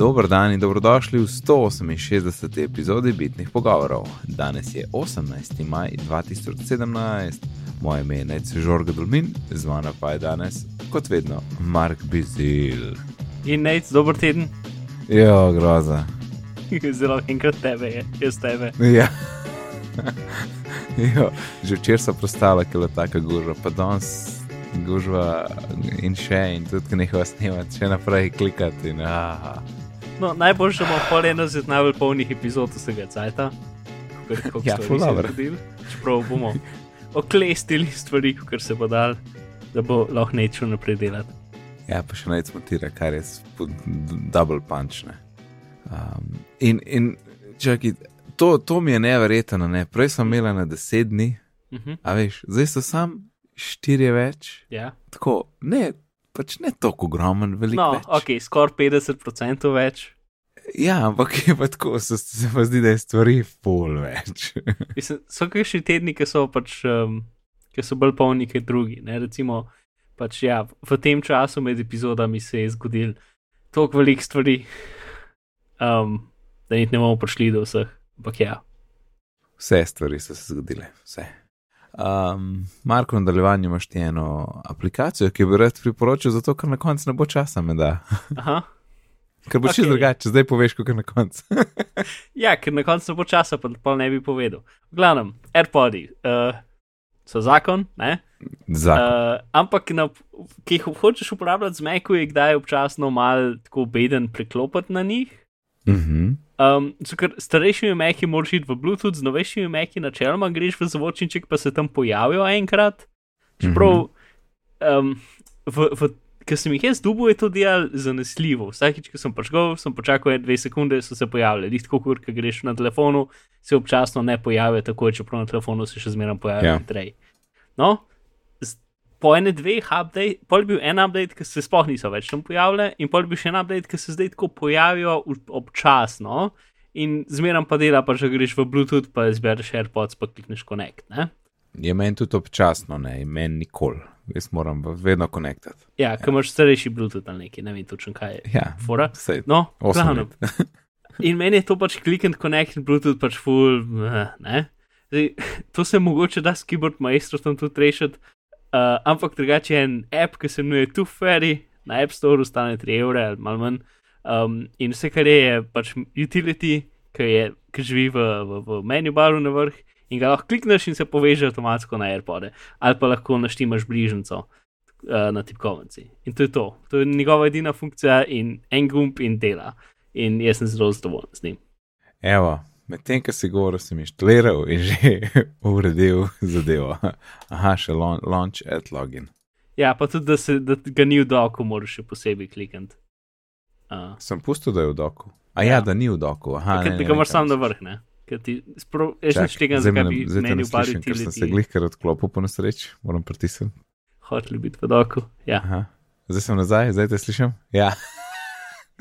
Dober dan in dobrodošli v 168. epizodi Bitnih pogovorov. Danes je 18. maj 2017, moje ime je Nece Žorga Dolmin, z mano pa je danes, kot vedno, Mark Bizil. In nec, dober teden. Ja, groza. Zelo enkrat tebe je, jaz tebe. Ja. jo, že včeraj so prostala, ker je tako gužva, pa danes gužva in še, in tudi, ki nekaj snemati, še naprej klikati. In, aha. No, najboljše bomo pol eno z najbolj polnih epizod vsega cajta. Ja, ful dobro. Čeprav bomo oklestili stvari, kar se bo dal, da bo lahko nečo naprej delati. Ja, pa še najc motira, kar je sp- double punch. Ne. Um, in, in čakaj, to, to mi je neverjetno, ne. prej sem imela na deset dni, Mhm. a veš, zdaj so sam štirje več. Ja. Tako, ne, pač ne tako ogromen, veliko. No, več. ok, skoraj 50% več. Ja, ampak je pa tako, se, se pa zdi, da je stvari pol več. Mislim, so kakšni tedni, ki so pač, um, ki so bolj polni kot drugi. Ne? Recimo, pač, ja, v tem času med epizodami se je zgodil toliko velik stvari, um, da jih ne bomo prišli do vseh. Ampak ja, Vse stvari so se zgodile, vse. Um, Marko, v nadaljevanju imaš ti eno aplikacijo, ki bi rad priporočil, zato ker na koncu ne bo časa, me da. aha. Ker bo okay. Čisto drugače, zdaj poveš, kako je na koncu. Ja, ker na koncu ne bo časa, pa pa ne bi povedal. V glavnem, AirPodi uh, so zakon, ne? Zakon. Uh, ampak, na, ki jih hočeš uporabljati z Meku, je kdaj občasno mal tako beden preklopiti na njih. Uh -huh. Um, so ker starejšimi Meki moraš iti v Bluetooth, z novejšimi Meki načeloma greš v zvočniček, pa se tam pojavijo enkrat. Čeprav, um, v, v, ker sem jih jaz dubu, je to delal zanesljivo. Vsakič, ko sem prišel, sem počakal ene dve sekunde, so se pojavili. Lih tako, kot greš na telefonu, se občasno ne pojavijo tako, čeprav na telefonu se še zmeraj pojavijo Ja. yeah. hitreje. No, z- po ene dveh update, pol bil en update, ki se sploh niso več tam pojavljali, in pol bil še en update, ki se zdaj tako pojavijo občasno. In zmeraj pa dela, pa če greš v Bluetooth, pa izbereš AirPods, pa klikneš Connect. Ne? Je meni tudi občasno, ne, meni nikoli. Jaz moram vedno konektati. Ja, ker imaš starejši Bluetooth ali nekaj, ne vem točno kaj je. Ja, Fora. vse. No, let. In meni je to pač klik and connect in Bluetooth pač full, eh, ne. Zdaj, to se mogoče da s keyboard maestro tam tudi rešiti, uh, ampak drugače je en app, ki se imenuje Fairy, na App Store stane 3 evre ali malo manj. Um, in vse, kar je, je pač utility, ki, je, ki živi v, v, v menu baru na vrh in ga lahko klikneš in se poveže avtomatsko na AirPode, ali pa lahko naštimaš bližnjico uh, na tipkovnici. In to je to. To je njegova edina funkcija in en gumb in dela. In jaz sem zelo zadovoljen z njim. Evo, medtem, ko si govoril, sem inštaliral in že uredil zadevo. Aha, še laun- launch at login. Ja, pa tudi, da, se, da ga ni v doku, moraš še posebej klikati. Uh, Sem pustil, da je v doku. A ja, Ja. da ni v doku. Aha, ker ne, ti ne, ga moraš sam na vrh, ne? Ker ti nič tega, zakaj ne- bi menil bar slišim, ker sem se glih kar odklopil po nesreči, moram pritisniti. Hoteli biti v doku. Ja, Aha. Zdaj sem nazaj, zdaj te slišim. Ja,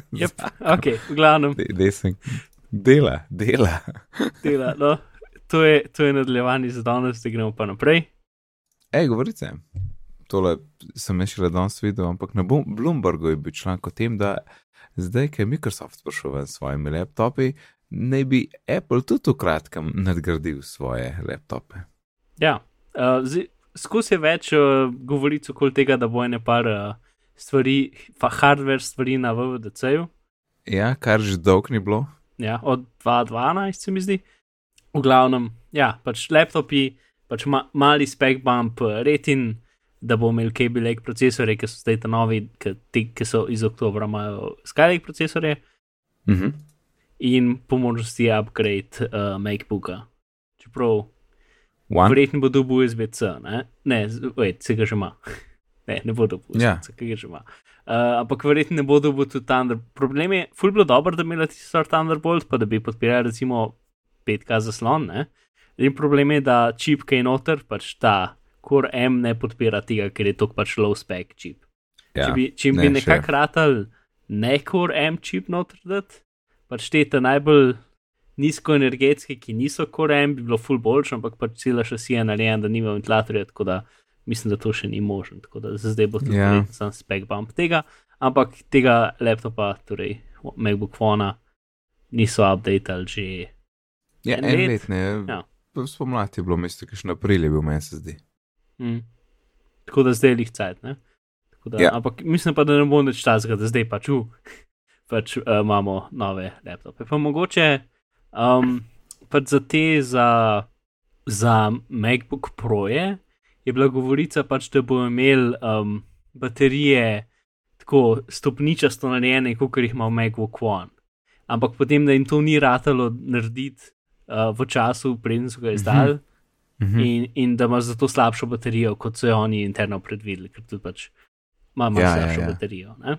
yep. ok, v glavnem, De- dej sem. Dela, dela. dela. No. To je, to je nadaljevanje za danes, da gremo pa naprej. Ej, govorite. Tole sem jaz šele danes videl, ampak na Bloombergu je bil članek o tem, da zdaj, ko je Microsoft prišel ven s svojimi laptopi, naj bi Apple tudi v kratkem nadgradil svoje laptope. Ja, uh, skozi več uh, govoric okoli tega, da bo ene par uh, stvari, pa hardware stvari na VVDC-ju. Ja, kar že dolgo ni bilo. Ja, od 2012, se mi zdi. V glavnem, ja, pač laptopi, pač ma, mali spek bump, retin, da bo imel Kaby Lake procesore, ki so zdaj ta novi, ki, ti, ki so iz oktobra, imajo Skylake procesore Mhm. in po možnosti upgrade uh, MacBooka. Čeprav One. verjetno bo dobil USB-C, ne, ne, wait, se ga že ima. Ne, ne bo dobil Ja. USB-C, ki ga že ima. Uh, ampak verjetno ne bo dobil tudi Thunder. Problem je, ful bilo dobro, da bi imeli stvar Thunderbolt, pa da bi podpirali recimo 5K zaslon. Ne? In problem je, da čip, ki je noter, pač ta Core M ne podpira tega, ker je to pač low spec čip. Ja, če bi, če ne, bi nekako ratal ne Core M čip noter, dat, pač te ta najbolj nizkoenergetske, ki niso Core M, bi bilo full boljše, ampak pač cela šasija je narejena, da nima ventilatorja, tako da mislim, da to še ni možno. Tako da zdaj bo tudi Ja. yeah. sam spek bump tega, ampak tega laptopa, torej MacBook Fona niso updated že. Ja, En en, let. let, ne. Ja. Spomladi je bilo mesto, ki še na april je bil, meni se zdi. Mm. Tako da zdaj jih cajt. Ne? Tako Da, Ja. Ampak mislim pa, da ne bo nič časa, da zdaj pač, uh, pač uh, imamo nove laptope. Pa mogoče um, pač za te, za, za MacBook Proje je bila govorica, pač, da bo imel um, baterije tako stopničasto narejene, kot jih ima MacBook One. Ampak potem, da jim to ni ratalo narediti uh, v času, preden so ga izdali. Mhm. In, in da ima zato slabšo baterijo, kot so jo oni interno predvideli, ker tudi pač ima malo Ja, ja, slabšo ja. baterijo. Uh,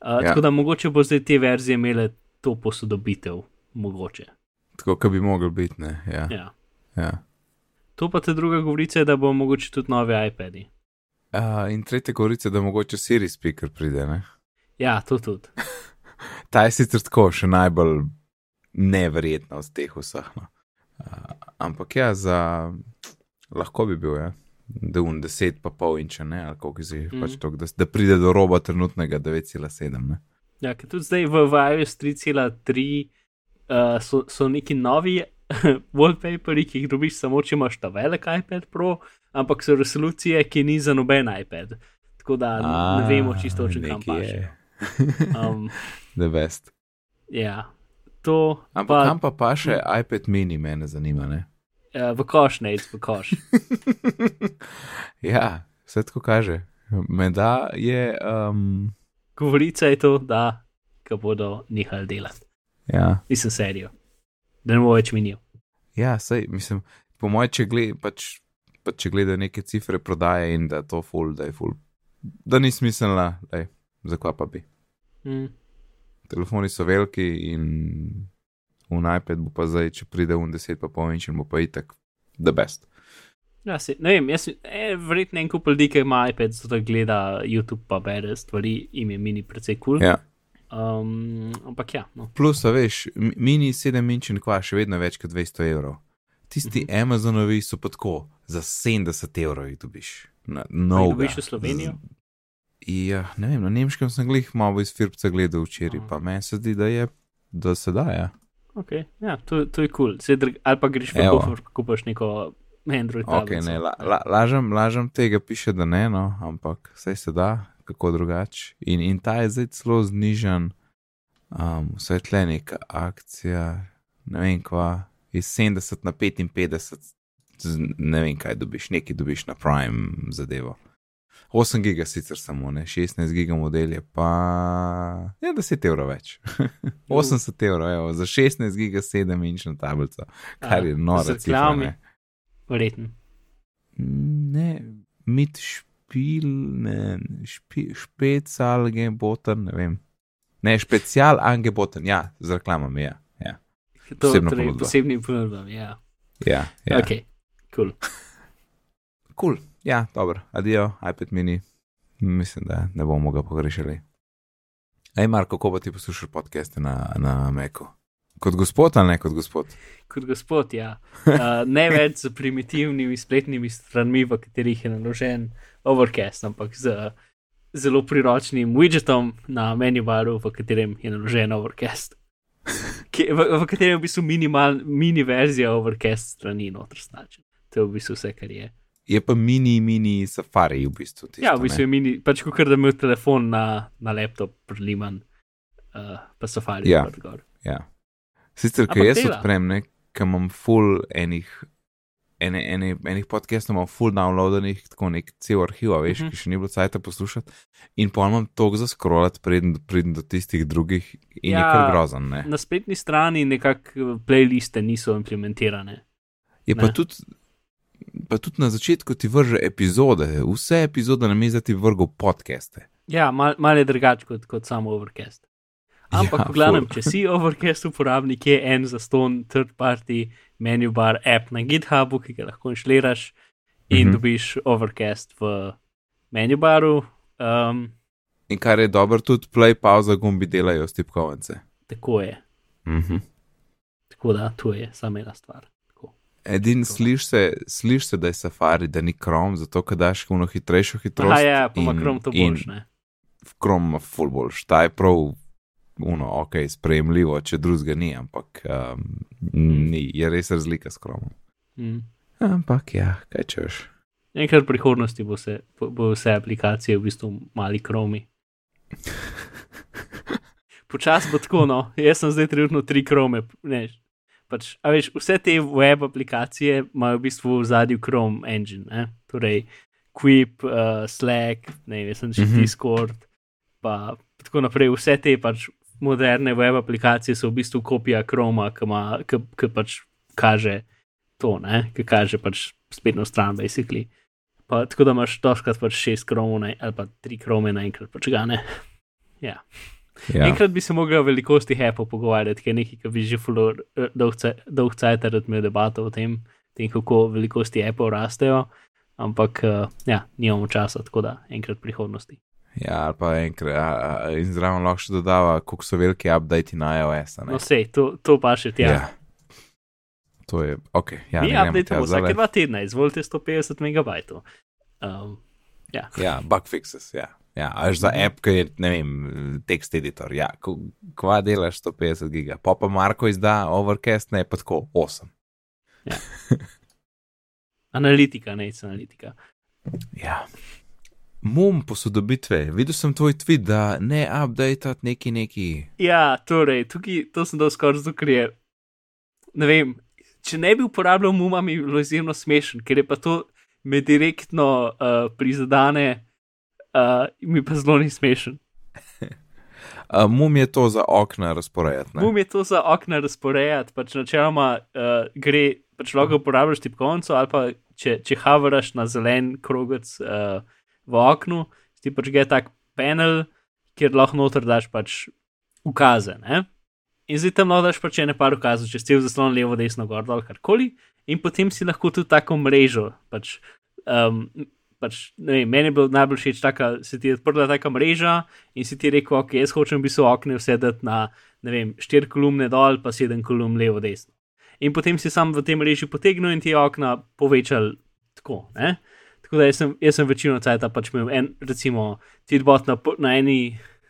Ja. Tako da mogoče bo zdaj te verzije imele to posodobitev, mogoče. Tako, kot bi mogel biti, ne. Ja. Ja. Ja. To pa te druga govorica je, da bo mogoče tudi novi iPadi. Uh, in tretja govorica, da mogoče Siri speaker pride, ne. Ja, to tudi. Ta je sicer tako še najbolj neverjetna od teh vseh. No. Uh, ampak ja, za lahko bi bil, ja. da un 10 pa pol inča, ne, ali koliko si Mhm. mm. pač to, da, da pride do roba trenutnega 9,7. Ne. Ja, ker tudi zdaj v, v iOS 3.3 uh, so, so neki novi wallpaperi, ki jih dobiš samo, če imaš ta velik iPad Pro, ampak so resolucije, ki ni za noben iPad. Tako da ne vemo čisto, če kam paše. je. Um, The best. ja, to Ampak pa, kam pa pa še iPad mini, mene zanima, ne? uh, v koš, ne, v koš. ja, vse tako kaže. Menda je, um, Govorica je to, da ga bodo nehali delati. ja, Nisem serijo. Da ne bo več minil. ja, sej, mislim, po mojem, če, gled, pač, pač, če gleda neke cifre prodaje in da je to full, da je full, da ni smiselna, daj, zakaj pa bi. Mm. Telefoni so veliki in un iPad bo pa zdaj, če pride un 10 pa inč in bo pa itak the best. Ja, se, ne vem, jaz, eh, verjetno en kup ljudi, ki ima iPad, zato da gleda YouTube pa bere stvari, jim je mini precej kul. Cool. Ja. Um, ampak ja, no. Plus, veš, mi- mini 7 inč in kva še vedno več kot 200 evrov. Tisti Mhm. Amazonovi so pa tako, za 70 evrov jih dobiš. Na, no, dobiš v Slovenijo? Ja, ne vem, na nemškem sem glih malo iz Firpca gledal včeraj, Aha. pa meni se zdi, da je, da se da, ja. Ok, ja, to, to je kul. Cool. Ali pa greš v. Kufr, kupaš neko Android. Ok, tablico. ne, la, la, lažem, lažem tega piše, da ne, no, ampak vse se da, kako drugače. In, in ta je zdaj celo znižen, um, svetle neka akcija, ne vem kva, iz 70 na 55, z, ne vem kaj dobiš, nekaj dobiš na Prime zadevo. 8 giga sicer samo, ne, 16 giga model je pa, ja, 10 evrov več. 80 evrov, evo, za 16 giga 7 inčna tablica, kar je A, cifra, reklamami? ne. Verjetno. Ne, mit špil, ne, špi, špecal, geboten, ne vem. Ne, special angeboten, ja, z reklamami, ja. Ja, To Posebna torej, ponudba. posebni ponudbam, ja. ja. ja. Ok, kul. Cool. Ja, dobro, adijo, iPad mini. Mislim, da ne bomo ga pogrešali. Ej, Marko, kako pa ti poslušaš podcaste na, na Meku? Kot gospod ali ne kot gospod? Kot gospod, ja. Uh, ne več z primitivnimi spletnimi stranmi, v katerih je naložen Overcast, ampak z zelo priročnim widgetom na menu baru, v katerem je naložen Overcast. Ki, v, v katerem je v bistvu minimal, mini verzija Overcast strani noter značen. To je v bistvu vse, kar je. Je pa mini, mini safari v bistvu. Tisto, ja, v bistvu ne? je mini, pač kot da imel telefon na, na laptop, priliman, uh, pa safari. Ja. Ja. Sicer, ker jaz odprem, ne, ker imam full enih, ene, ene, enih podcastov, imam full downloadenih, tako nek cel arhiv, veš, uh Mhm. -huh. ki še ni bilo cajt poslušati. In pa imam toliko za scrollat, preden pridem do tistih drugih in ja, je Ja. kar grozen. Ne. Na spletni strani nekako playliste niso implementirane. Je pa ne. tudi, pa tudi na začetku ti vrže epizode, vse epizode na mizo ti vrgo podcaste. Ja, malo mal je drugače kot, kot samo Overcast. Ampak, Ja, ja, v glavnem, če si Overcast uporabnik, je en zaston third party menu bar app na GitHubu, ki ga lahko inštaliraš in mm -hmm. dobiš Overcast v menu baru. Um, In kar je dobro, tudi play, pauza, gumbi delajo s tipkovnice. tako je. Mhm. Tako da, to je samo ena stvar. Tako. Edin sliš se, sliš se, da je safari, da ni krom, zato ker daš kuno hitrejšo hitrost. Aha, ja, pa ima Chrome to boljš, ne? Krom ima full boljš, ta je prav uno, ok, sprejemljivo, če drugega ni, ampak um, ni, je res razlika s kromom. Mm. Ampak ja, kaj češ. Enkrat v prihodnosti bo, se, bo, bo vse aplikacije v bistvu mali kromi. Počasi bo tako, no, jaz sem zdaj trenutno tri krome. Ne, pač, a veš, vse te web aplikacije imajo v bistvu v zadju Chrome engine, ne? torej Quip, uh, Slack, ne vem, še Mhm. Discord, pa tako naprej. Vse te pač moderne web aplikacije so v bistvu kopija Chroma, ki, ima, ki, ki pač kaže to, ne? ki kaže pač spletno stran, basically. Pa, tako da imaš doškrat pač šest kromov ali pa tri krome naenkrat, pač ga ne. Ja. Ja. Enkrat bi se mogli o velikosti Apple pogovarjati, ker je nekaj, kar bi že fulo dolg cajt razumel debato o tem, tem, kako velikosti Apple rastejo, ampak uh, ja, nimamo časa, tako da enkrat v prihodnosti. Ja, ali pa enkrat, a, in zraven lahko še dodava, koliko so veliki updati na iOS. No, sej, to, to pa še tja. ja. To je, ok, ja, Mi gremo updatemo vsake dva tedna, izvolite 150 megabajtov. Um, ja. Ja, bug fixes, ja. Ja, až za Mhm. app, ki je, ne vem, tekst editor, ja, kva delaš 150 giga, pa pa Marko izda Overcast, ne pa tako 8. Analitika, ne analitika. Ja. Mum posodobitve, videl sem tvoj tweet, da ne updateati neki neki. Ja, torej, tukaj to sem dal skoraj zato, ker je. Ne vem, če ne bi uporabljal muma, mi bi bilo izjemno smešen, ker je pa to me direktno uh, prizadene, uh, mi pa zelo ni smešen. Uh, mum je to za okna razporejati. ne? Mum je to za okna razporejati, pač načeloma uh, gre, pač lahko uporabljaš tipkovnico ali pa če, če havaraš na zelen krogec uh, v oknu, ti pač gre tak panel, kjer lahko noter daš pač ukaze. Ne? In zdaj tam lahko daš pač ene par ukazov, če si v zaslon levo, desno, gor, dol, karkoli, in potem si lahko tudi tako mrežo. Pač, um, pač, vem, meni je bilo najbolj všeč, da se ti je odprla taka mreža in si ti rekel, ok, jaz hočem bi se okne vsedeti na, vem, štiri kolumne dol, pa sedem kolumn levo, desno. In potem si sam v tem mreži potegnil in ti okna povečal tako. Ne? Tako da jaz sem, jaz sem večino cajta pač imel en, recimo, tidbot na, na eni,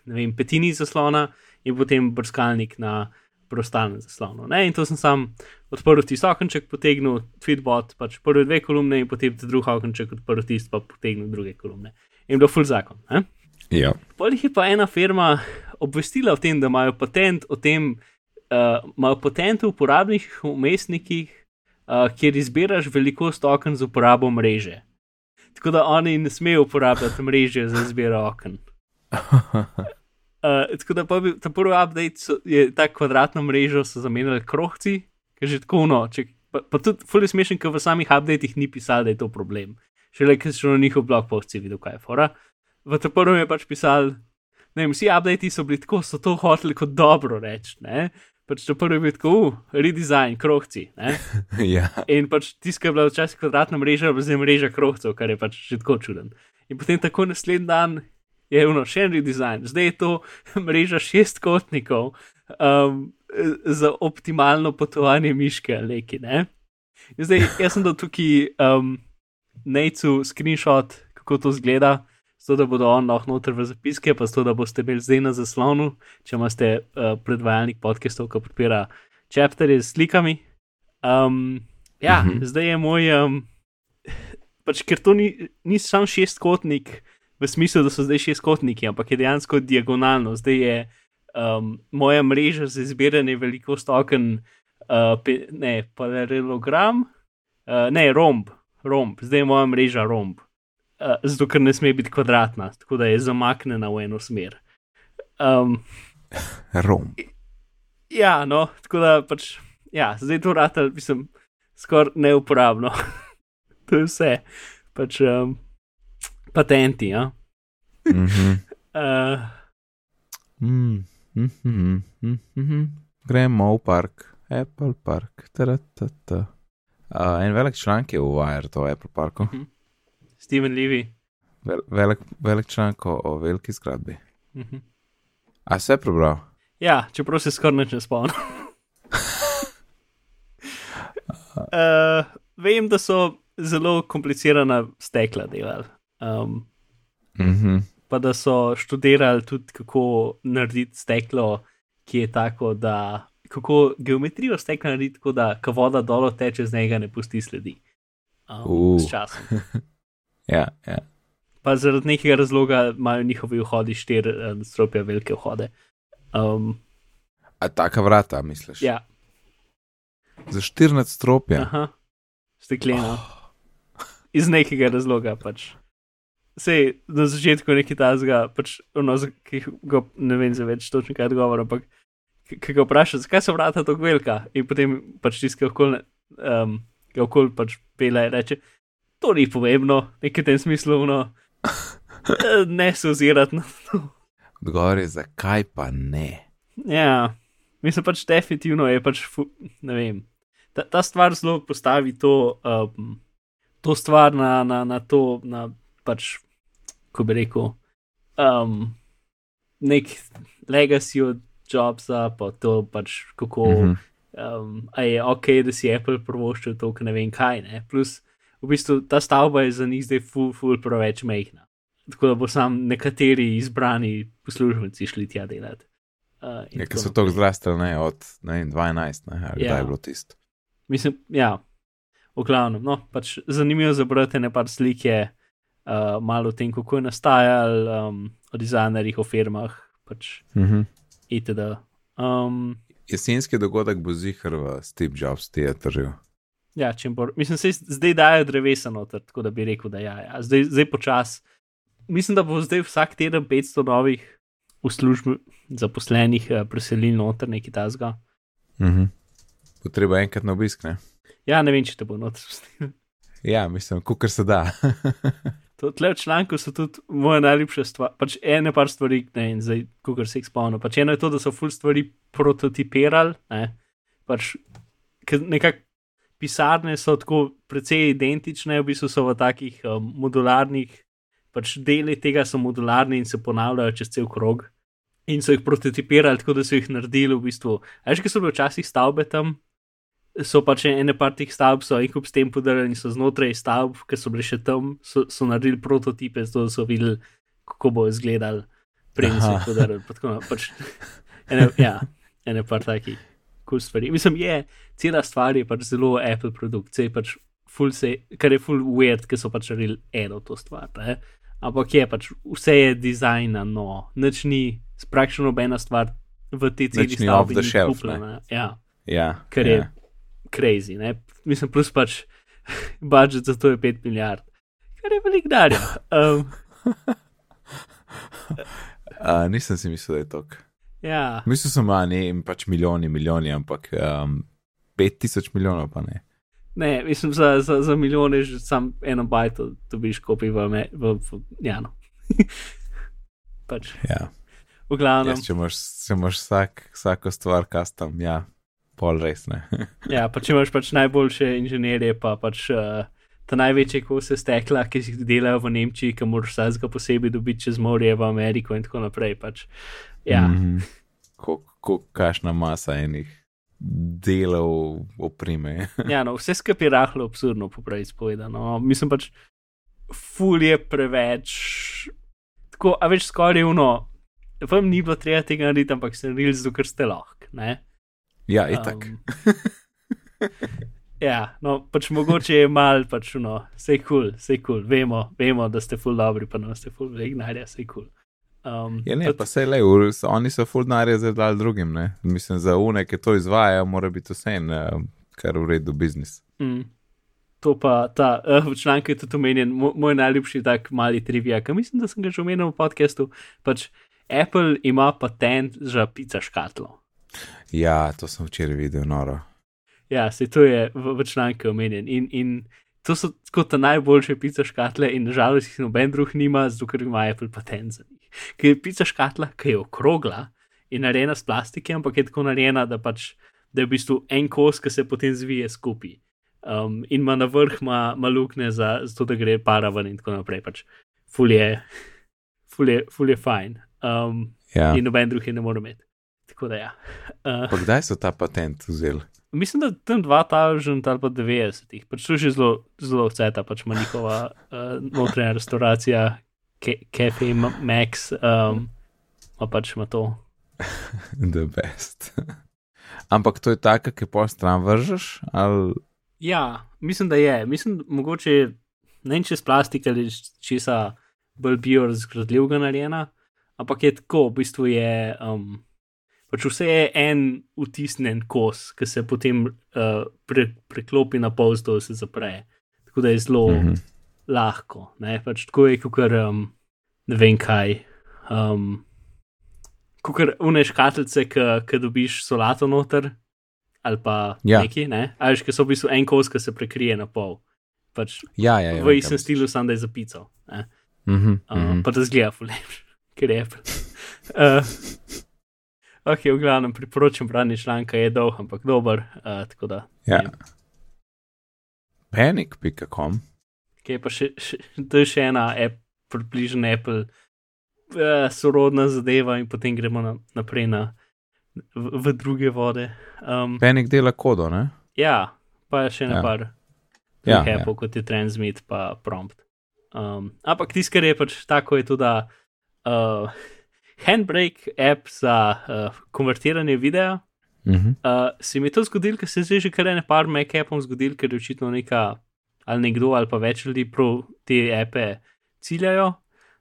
vem, petini zaslona in potem brskalnik na preostalem zaslonu. Ne? In to sem sam odprl tisti okenček, potegnil tweetbot, pač prve dve kolumne in potem drugi okenček odprl tisti, pa potegnil druge kolumne. In bil full zakon. Ne? Ja. Polih je pa ena firma obvestila o tem, da imajo patent o tem, uh, imajo patent v uporabnih umestnikih, uh, kjer izbiraš velikost oken z uporabo mreže. Tako da oni ne smejo uporabljati mreže za izbiro oken. Uh, tako da pa bi, ta prvi update so, je ta kvadratno mrežo so zamenjali krohci, ker že tako no. Če, pa, pa tudi fully smešen, ker v samih updatih ni pisalo, da je to problem. Šele, ker so na njihov blog posti videl, kaj je fora. V tem prvem je pač pisal, ne vem, vsi updati so bili tako, so to hoteli kot dobro reči, ne. Pač to prvi je bil tako, uh, redesign, krohci, ja. In pač tiska je bila včasih kvadratna mreža, zdaj mreža krohcev, kar je pač že tako čuden. In potem tako naslednji dan je ono še en redesign, zdaj je to mreža šestkotnikov um, za optimalno potovanje miške ali neki, ne. In zdaj jaz sem dal tukaj um, Nejcu screenshot, kako to zgleda. Zato, da bodo on lahko noter v zapiske, pa zato, da boste imeli zdaj na zaslonu, če imate uh, predvajalnik podcastov, ki podpira chapterje s slikami. Um, ja, Mhm. uh -huh. zdaj je moj, um, pač ker to ni, ni sam šestkotnik, v smislu, da so zdaj šestkotniki, ampak je dejansko diagonalno. Zdaj je um, moja mreža za izbiranje velikosti oken, uh, pe, ne, paralelogram, uh, ne, romb, romb, zdaj je moja mreža romb. Uh, zato, ker ne sme biti kvadratna, tako da je zamaknjena v eno smer. Um, Rom. ja, no, tako da pač, ja, zdaj to rata, mislim, skoraj neuporabno. to je vse, pač um, patenti, ja. Mhm. Uh, Mm, mhm, mhm, mhm. Gremo v park, Apple Park. taratata. Uh, en velik članek je v Wire, to Apple Parku. Steven Levy. Vel, velik, velik članek o, veliki zgradbi. Mhm. A se prebral? Ja, čeprav se skoraj ne spomnim. uh, vem, da so zelo komplicirana stekla delali. Um, Mhm. pa da so študirali tudi, kako narediti steklo ki je tako, da kako geometrijo stekla narediti tako, da voda dol teče z njega, ne pusti sledi. Um, Uh. s časom. Ja, ja. Pa zaradi nekega razloga imajo njihovi vhodi štiri uh, stropja velike vhode. Um, A taka vrata, misliš? ja, Za 14 stropja. aha, stekleno. Iz nekega razloga pač. Sej na začetku nekaj tazga, pač, ono, ki ga ne vem za več točno kaj odgovor, ampak ki ga vpraša, zakaj so vrata tako velika in potem pač tiskaj okol, um, ga okol pač pele in reče, to ni pomembno, nekaj tem smislu, no, ne se ozirati na to. Odgovor je, zakaj pa ne? Ja, mislim pač definitivno je pač, ne vem. Ta, ta stvar zelo postavi to, um, to stvar na, na, na to, na pač, ko bi rekel, um, nek legacy od Jobsa, pa to pač kako, mm. -hmm. um, a je ok, da si Apple provoščil to, ker ne vem kaj, ne. Plus, v bistvu ta stavba je za njih zdaj ful, ful preveč mehna. Tako da bo sam nekateri izbrani poslužbenci šli tja delati. Uh, Ja, ker so tako zrastel, ne, od ne, vem, 12, ne, ali Ja. je bilo tisto. Mislim, ja, v glavnem. No, pač zanimivo za brati ne par slik je uh, malo o tem, kako je nastajal, um, o dizajnerjih, o firmah, pač Mhm. itd. Um, Jesenski dogodek bo zihar v Steve Jobs teatrju. Ja, bo, mislim, se zdaj dajo drevesa noter, tako da bi rekel, da ja, ja. Zdaj, zdaj počas. Mislim, da bo zdaj vsak teden 500 novih v službi zaposlenih uh, preselil noter neki tasga. Mhm. Bo treba enkrat na obisk, ne? Ja, ne vem, če te bo noter spustil. Ja, mislim, kukar se da. To, tle v članku so tudi moje najljubše stvari, pač ene par stvari, ne in zdaj, kar se jih spomnim. Pač eno je to, da so full stvari prototipirali, ne, pač nekako pisarne so tako precej identične, v bistvu so v takih um, modularnih, pač deli tega so modularni in se ponavljajo čez cel krog. In so jih prototipirali tako, da so jih naredili v bistvu. Veš, ki so bile včasih stavbe tam, so pač ene par teh stavb, so jih s tem podarili in so znotraj stavb, ki so bile še tam, so, so naredili prototipe, zato so videli, kako bo izgledal, preden so jih podarili. Pač, ene, ja, ene par takih cool stvari. Mislim, je, cela stvar je pač zelo Apple produkt, sej pač ful se, kar je full weird, ker so pač naredili eno to stvar. Ne? Ampak je pač, vse je dizajnano, nič ni, praktično nobena stvar v tej celi Nič ni off stavbi the ni shelf, kupljena. Ja Ja, kar ja. je crazy. Ne? Mislim, plus pač budžet za to je 5 milijard, kar je velik darja. Um, Uh, nisem si mislil, da je to. Ja, Mislil sem, da ne pač milijoni, milijoni, ampak um, 5000 milijonov pa ne. ne, mislim, za, za, za milijone že sam eno bajto dobiš kopi v, me, v, v ja, no. pač, Ja. v glavnem. Jaz, če imaš, če imaš vsak, vsako stvar custom, ja, pol res ne. Ja, pa če imaš pač najboljše inženirje, pa pač uh, ta največje kose stekla, ki jih delajo v Nemčiji, ki moraš vsakega posebej dobiti čez morje v Ameriko in tako naprej. Pač. Ja, mm. Mhm. Ko, ko kašna masa enih delov oprime. ja no, vse skupaj je rahlo absurdno, poprej spovedano. Mislim pač, ful je preveč. Tako, a več skoraj uno. Vam ni bilo treba tega narediti, ampak ste naredili zato, ker ste lahko. ne? ja, itak. Um, ja, no, pač mogoče je mal, pač no, vse je kul, cool, vse je kul, cool. vemo, vemo, da ste ful dobri, pa nam ste ful vegnarja, vse je kul. Cool. Um, Ja, ne, pa se le, oni so full denarja zdaj dali drugim, ne. Mislim, za une, ki to izvajajo, mora biti vse en, um, kar v redu biznis. Mm. To pa ta, uh, v članku je tudi omenjen, mo, moj najljubši tak mali trivia, ki mislim, da sem ga že omenil v podkastu. Pač Apple ima patent za pica škatlo. Ja, to sem včeraj videl, noro. Ja, se to je v, v članku omenjen. In, in to so kot najboljše pica škatle, in nažalost jih noben drug nima, zato ker ima Apple patent za njih. Ker je pica škatla, ki je okrogla in narejena s plastike, ampak je tako narejena, da, pač, da je v bistvu en kos, ki se potem zvije skupaj. Um, in ima na vrh ma, ma luknje za, za to, da gre para ven in tako naprej. Pač ful je, ful je, ful je fajn. Um, Ja. in noben drug je ne more imeti. Tako da ja. Uh, Pa kdaj so ta patent vzeli? Mislim, da tam 2000 ali pa 90, pač je že zelo, zelo vseta, pač ima njihova uh, notranja restauracija, Cafe Ma- Max, um, pa pač ima to. The best. Ampak to je tako, ki pa stran vržeš? Ali... Ja, mislim, da je. Mislim, mogoče ne vem, če z plastike ali česa bolj biorazgradljivega narejena, ampak je tako, v bistvu je. Um, pač vse je en utisnen kos, ki se potem uh, pre, preklopi na pol, da se zapre. Tako da je zelo mm -hmm. lahko. Ne? Pač tako je, kot um, ne vem kaj. Um, Kot uneš katelce, ki dobiš solato noter, ali pa ja. neki, ne? ali že so v bistvu en kos, ki se prekrije na pol. Pač ja, ja, ja, v istem stilu, sam da je zapisal. Mm -hmm, uh, mm -hmm. Pa da zgleda, fuleš, ker je. Uh, Ok, v glavnem priporočam branje članka, je dolg, ampak dober. Uh, ja. Panic.com. Okay, pa še, še, to je še ena app, približna Apple, uh, sorodna zadeva, in potem gremo na, naprej na, v, v druge vode. Um, Panic dela kodo, ne? Ja, pa še Ja. par. Ja, Apple, ja. kot je Transmit, pa Prompt. Um, ampak tisto, kar je pač tako, je tudi uh, Handbrake app za uh, konvertiranje videa. Mhm. Uh, se mi je to zgodilo, ker se je že kar ene par Mac-appom zgodil, ker je očitno neka ali nekdo ali pa več ljudi prav te appe ciljajo,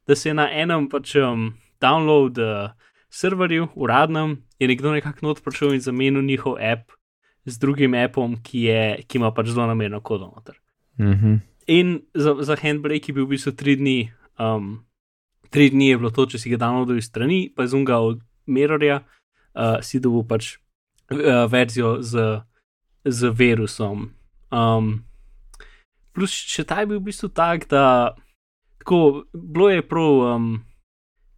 da se je na enem pač um, download uh, serverju, uradnem, je nekdo nekako not prišel in zamenil njihov app z drugim appom, ki, je, ki ima pač zelo namerno kodo noter. Mhm. In za, za Handbrake je bil v bistvu tri dni, um, tri dni je bilo to, če si ga downloadil iz strani, pa je zunga od Mirrorja, uh, si dobil pač uh, verzijo z, z virusom. Um, plus še ta je bil v bistvu tak, da tako, bilo je prav, um,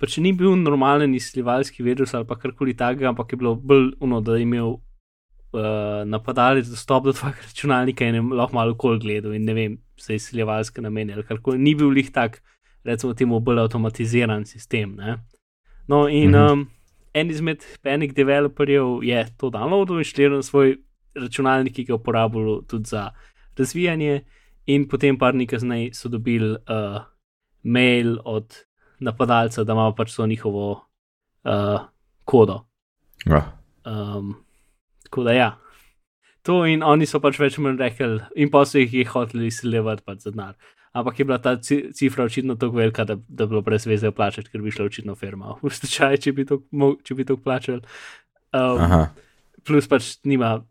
pač ni bil normalen izsiljevalski virus ali pa karkoli takega, ampak je bilo bolj uno, da je imel uh, napadalec dostop do tvojega računalnika in je lahko malo kol gledal in ne vem, za izsiljevalske namene ali karkoli. Ni bil lih tak, recimo, temu bolj avtomatiziran sistem. Ne? No, in Mhm. um, en izmed Panic developerjev je to downloadil in šli na svoj računalnik, ki ga je uporabljal tudi za razvijanje, in potem par dni kasneje so dobili uh, mail od napadalca, da ima pač to njihovo uh, kodo. Ja. Um, tako da ja. To in oni so pač več ali manj rekli, in pa so jih hoteli izsiljevati pač za denar. Ampak je bila ta ci- cifra očitno tako velika, da, da bi bilo brez veze plačati, ker bi šla očitno firma v stečaj, če bi to, plačali. Um, Aha. plus pač nima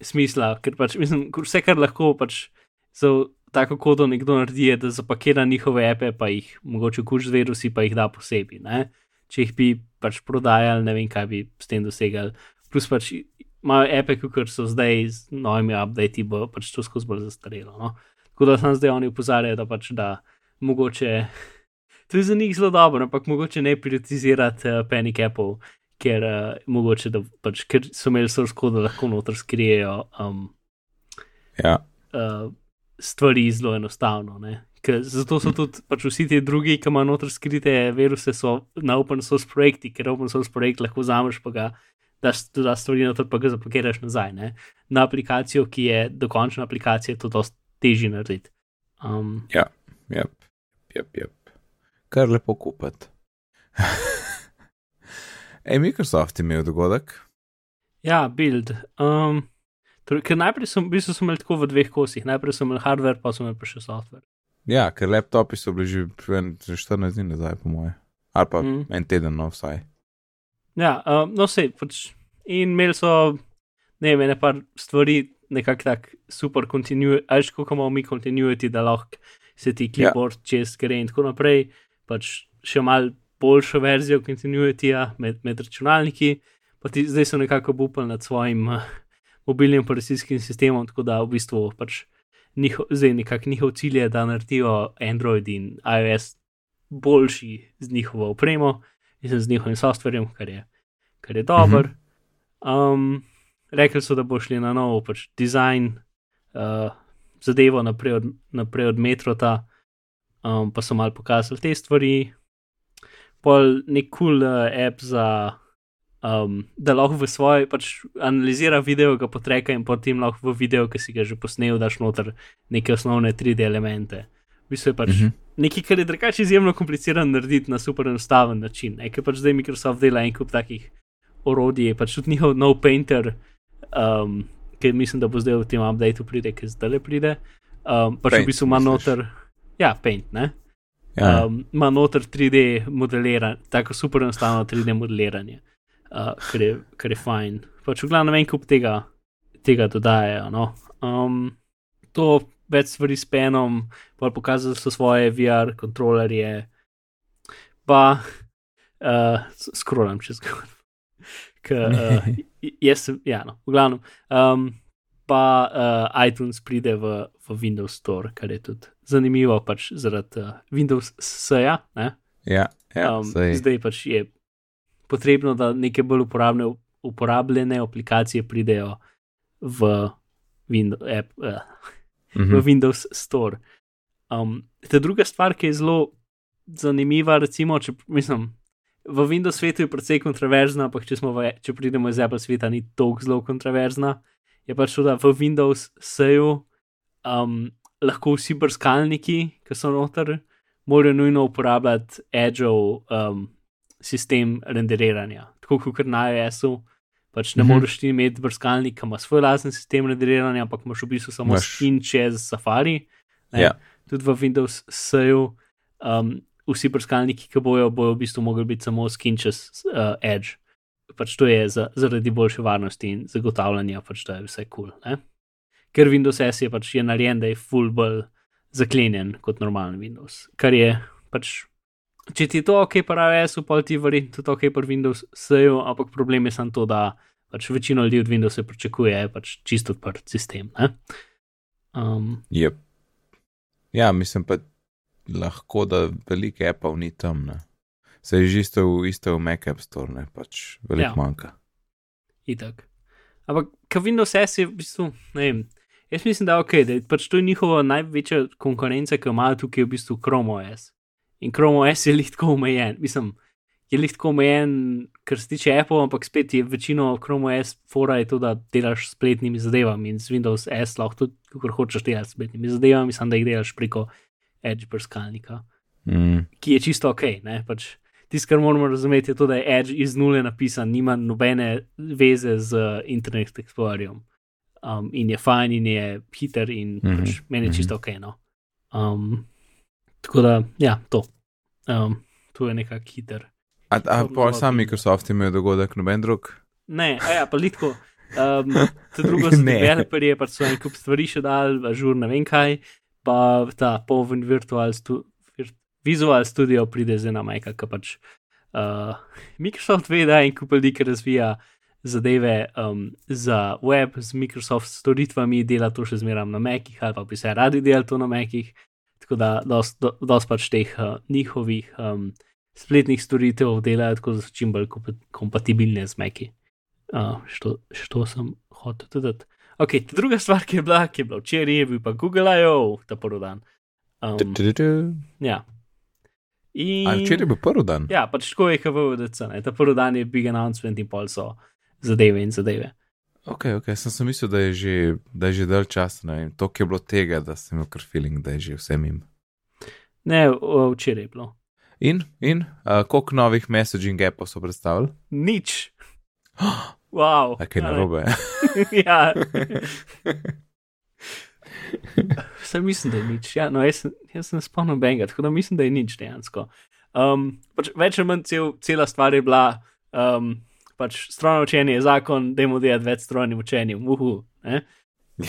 smisla, ker pač mislim, vse, kar lahko pač za tako kodo nekdo naredi, je, da zapakira njihove epe, pa jih mogoče kuš z virusi, pa jih da posebej. Ne? Če jih bi pač prodajali, ne vem, kaj bi s tem dosegali. Plus pač imajo epe, kot so zdaj z novimi updati, bo pač to skozi bolj zastarelo. No? Tako da sem zdaj oni upozarjajo, da pač da mogoče. To je za njih zelo dobro, ampak mogoče ne prioritizirati uh, Panic Apple, ker uh, mogoče, da pač, ker so imeli source code, da lahko noter skrijejo um, Ja. uh, stvari zelo enostavno. ne. Ker zato so tudi pač vsi ti drugi, ki imajo noter skrite viruse, so na open source projekti, ker open source projekt lahko vzameš pa ga. Daš tudi stvari noter, pa ga zapakiraš nazaj. Ne? Na aplikacijo, ki je dokončna aplikacija, je to dosti težje narediti. Um, Jep, jep, jep. Kar lepo kupiti. Ej, Microsoft je imel dogodek. Ja, build. Um, torej, ker najprej sem, v bistvu sem imel tako v dveh kosih. Najprej sem imel hardware, pa sem imel pa še software. Ja, ker laptopi so bili že pre- že 14 dni nazaj, po moje. Ali pa Mm. mm. en teden, no vsaj. Ja, um, no vse, pač. In imeli so, ne vem, ene par stvari, nekako tak super continuity, ali kako imamo mi continuity, da lahko se ti clipboard ja. čez gre in tako naprej. Pač še mal boljšo verzijo continuityja med, med računalniki, pa ti zdaj so nekako upali nad svojim uh, mobilnim operacijskim sistemom, tako da v bistvu pač njihov, zdaj nekako njihov cilj je, da naredijo Android in iOS boljši z njihovo opremo in z njihovim softverjem, kar je, kar je dober. Um, rekli so, da bo šli na novo pač dizajn, uh, zadevo naprej od, naprej od metrota, um, pa so mal pokazali te stvari. Pol nek kul cool, uh, app za, um, da lahko v svoj, pač analizira video, ga potreka in potem lahko v video, ki si ga že posnel, daš noter neke osnovne 3D elemente. V bistvu je pač Mhm. nekaj, kar je drugače izjemno komplicirano narediti na super enostaven način. Ker pač zdaj Microsoft dela en kup takih orodji, pač tudi njihov nov painter, um, ki mislim, da bo zdaj v tem updateu pride, ki zdaj le pride. Um, pač v bistvu ima noter, ja, paint, ne. Ja, Um, ima noter 3D modeliranje, tako super enostavno 3D modeliranje, uh, kar, je, kar je fajn. Pač v glavnem en kup tega, tega dodajajo. No. Um, to več stvari s penom, pa pokazali so svoje VR kontrolerje, pa uh, skrolam čez zgor. Uh, jaz sem, ja, no, v glavnem. Um, pa uh, iTunes pride v, v Windows Store, kar je tudi zanimivo, pač zaradi uh, Windows SEA. Ne? ja, ja Um, sej. zdaj pač je potrebno, da neke bolj uporabne, uporabljene aplikacije pridejo v, Windows, app, uh, v Mhm. Windows Store. Um, ta druga stvar, ki je zelo zanimiva, recimo, če mislim. V Windows svetu je precej kontroverzna, ampak če, v, če pridemo iz Apple sveta, ni tako zelo kontroverzna. Je pač to, da v Windows SEO um, lahko vsi brskalniki, ki so noter, morajo nujno uporabljati Edgeov um, sistem renderiranja. Tako kot na iOS-u, pač ne Mhm. moreš ti imeti brskalnika, ima svoj lasen sistem renderiranja, ampak imaš v bistvu samo Imaš- skin čez Safari. ne. Ja. Tudi v Windows SEO. Um, vsi brskalniki, ki bojo, bojo v bistvu mogli biti samo skin čez uh, Edge. Pač to je za, zaradi boljše varnosti in zagotavljanja, pač da je vse kul. Cool, Ker Windows S je pač je narejen, da je full bolj zaklenjen kot normalen Windows. Kar je pač, če ti je to ok, pa iOS, pa ti verjetno tudi ok, pa Windows SEO, ampak problem je samo to, da pač večino ljudi od Windowsa pričakuje pač čisto odprt sistem. Um, Yep. Ja, mislim pa lahko, da veliko appov ni tam. Ne. Se je že isto, v- isto v Mac App Store, ne pač veliko Ja. manjka. itak. Ampak, ker Windows S je v bistvu, ne vem, jaz mislim, da je ok, da je pač to je njihova največja konkurenca, ki jo imajo tukaj, je v bistvu Chrome OS. In Chrome OS je lihtko omejen, mislim, je lihtko omejen, kar se tiče Apple, ampak spet je večino Chrome OS fora je to, da delaš spletnimi zadevami in z Windows S lahko tudi, kako hočeš delati spletnimi zadevami, samo da jih delaš preko Edge brskalnika Mm. ki je čisto ok. ne, Pač, Tisto, kar moramo razumeti, je to, da je Edge iz nule napisan, nima nobene veze z uh, Internet Explorerjem. Um, in je fajn, in je hiter, in mm -hmm. pač, meni je mhm. čisto ok. No. Um, tako da, ja, to. Um, to je nekako hiter. A, a pa sam. Microsoft ima dogodek, noben drug. Ne, a ja, pa litko. Um, to drugo za Ne. developerje, pač so en kup stvari še dal, žur ne vem kaj, pa ta Poven Virtual stu, vir, Visual Studio pride z ena majka, ki pač uh, Microsoft ve, da je en kup ljudi, ki razvija zadeve um, za web z Microsoft storitvami, dela to še zmeraj na Mekih, ali pa bi se radi delali to na Mekih. Tako da dost, do, dost pač teh uh, njihovih um, spletnih storitev delajo tako, da so čim bolj kompa- kompatibilne z Meki. Uh, što, što sem hotel tudi. Ok, druga stvar, ki je bila, ki je bila včeraj, je bil pa Google I.O. ta prvi dan. Um, Tu-tu-tu-tu. ja. In, A včeraj je bil prvi dan. Ja, pač tako je KVDC, ta prvi dan je big announcement in pol so zadeve in zadeve. Ok, ok, sem si mislil, da je že, da je že dalj časa, ne vem, to je bilo tega, da sem imel kar feeling, da je že vse mim. Ne, včeraj je bilo. In, in, uh, koliko novih messaging appov so predstavili? Nič. Wow. Kaj ne. narobe? ja. Sem mislim, da je nič. Ja, no, jaz, sem- jaz sem spomnil benga, tako da mislim, da je nič dejansko. Um, pač več ali manj cel, cela stvar je bila, um, pač strojno učenje je zakon, da imamo delati več strojnim učenjem. Uhu, ne?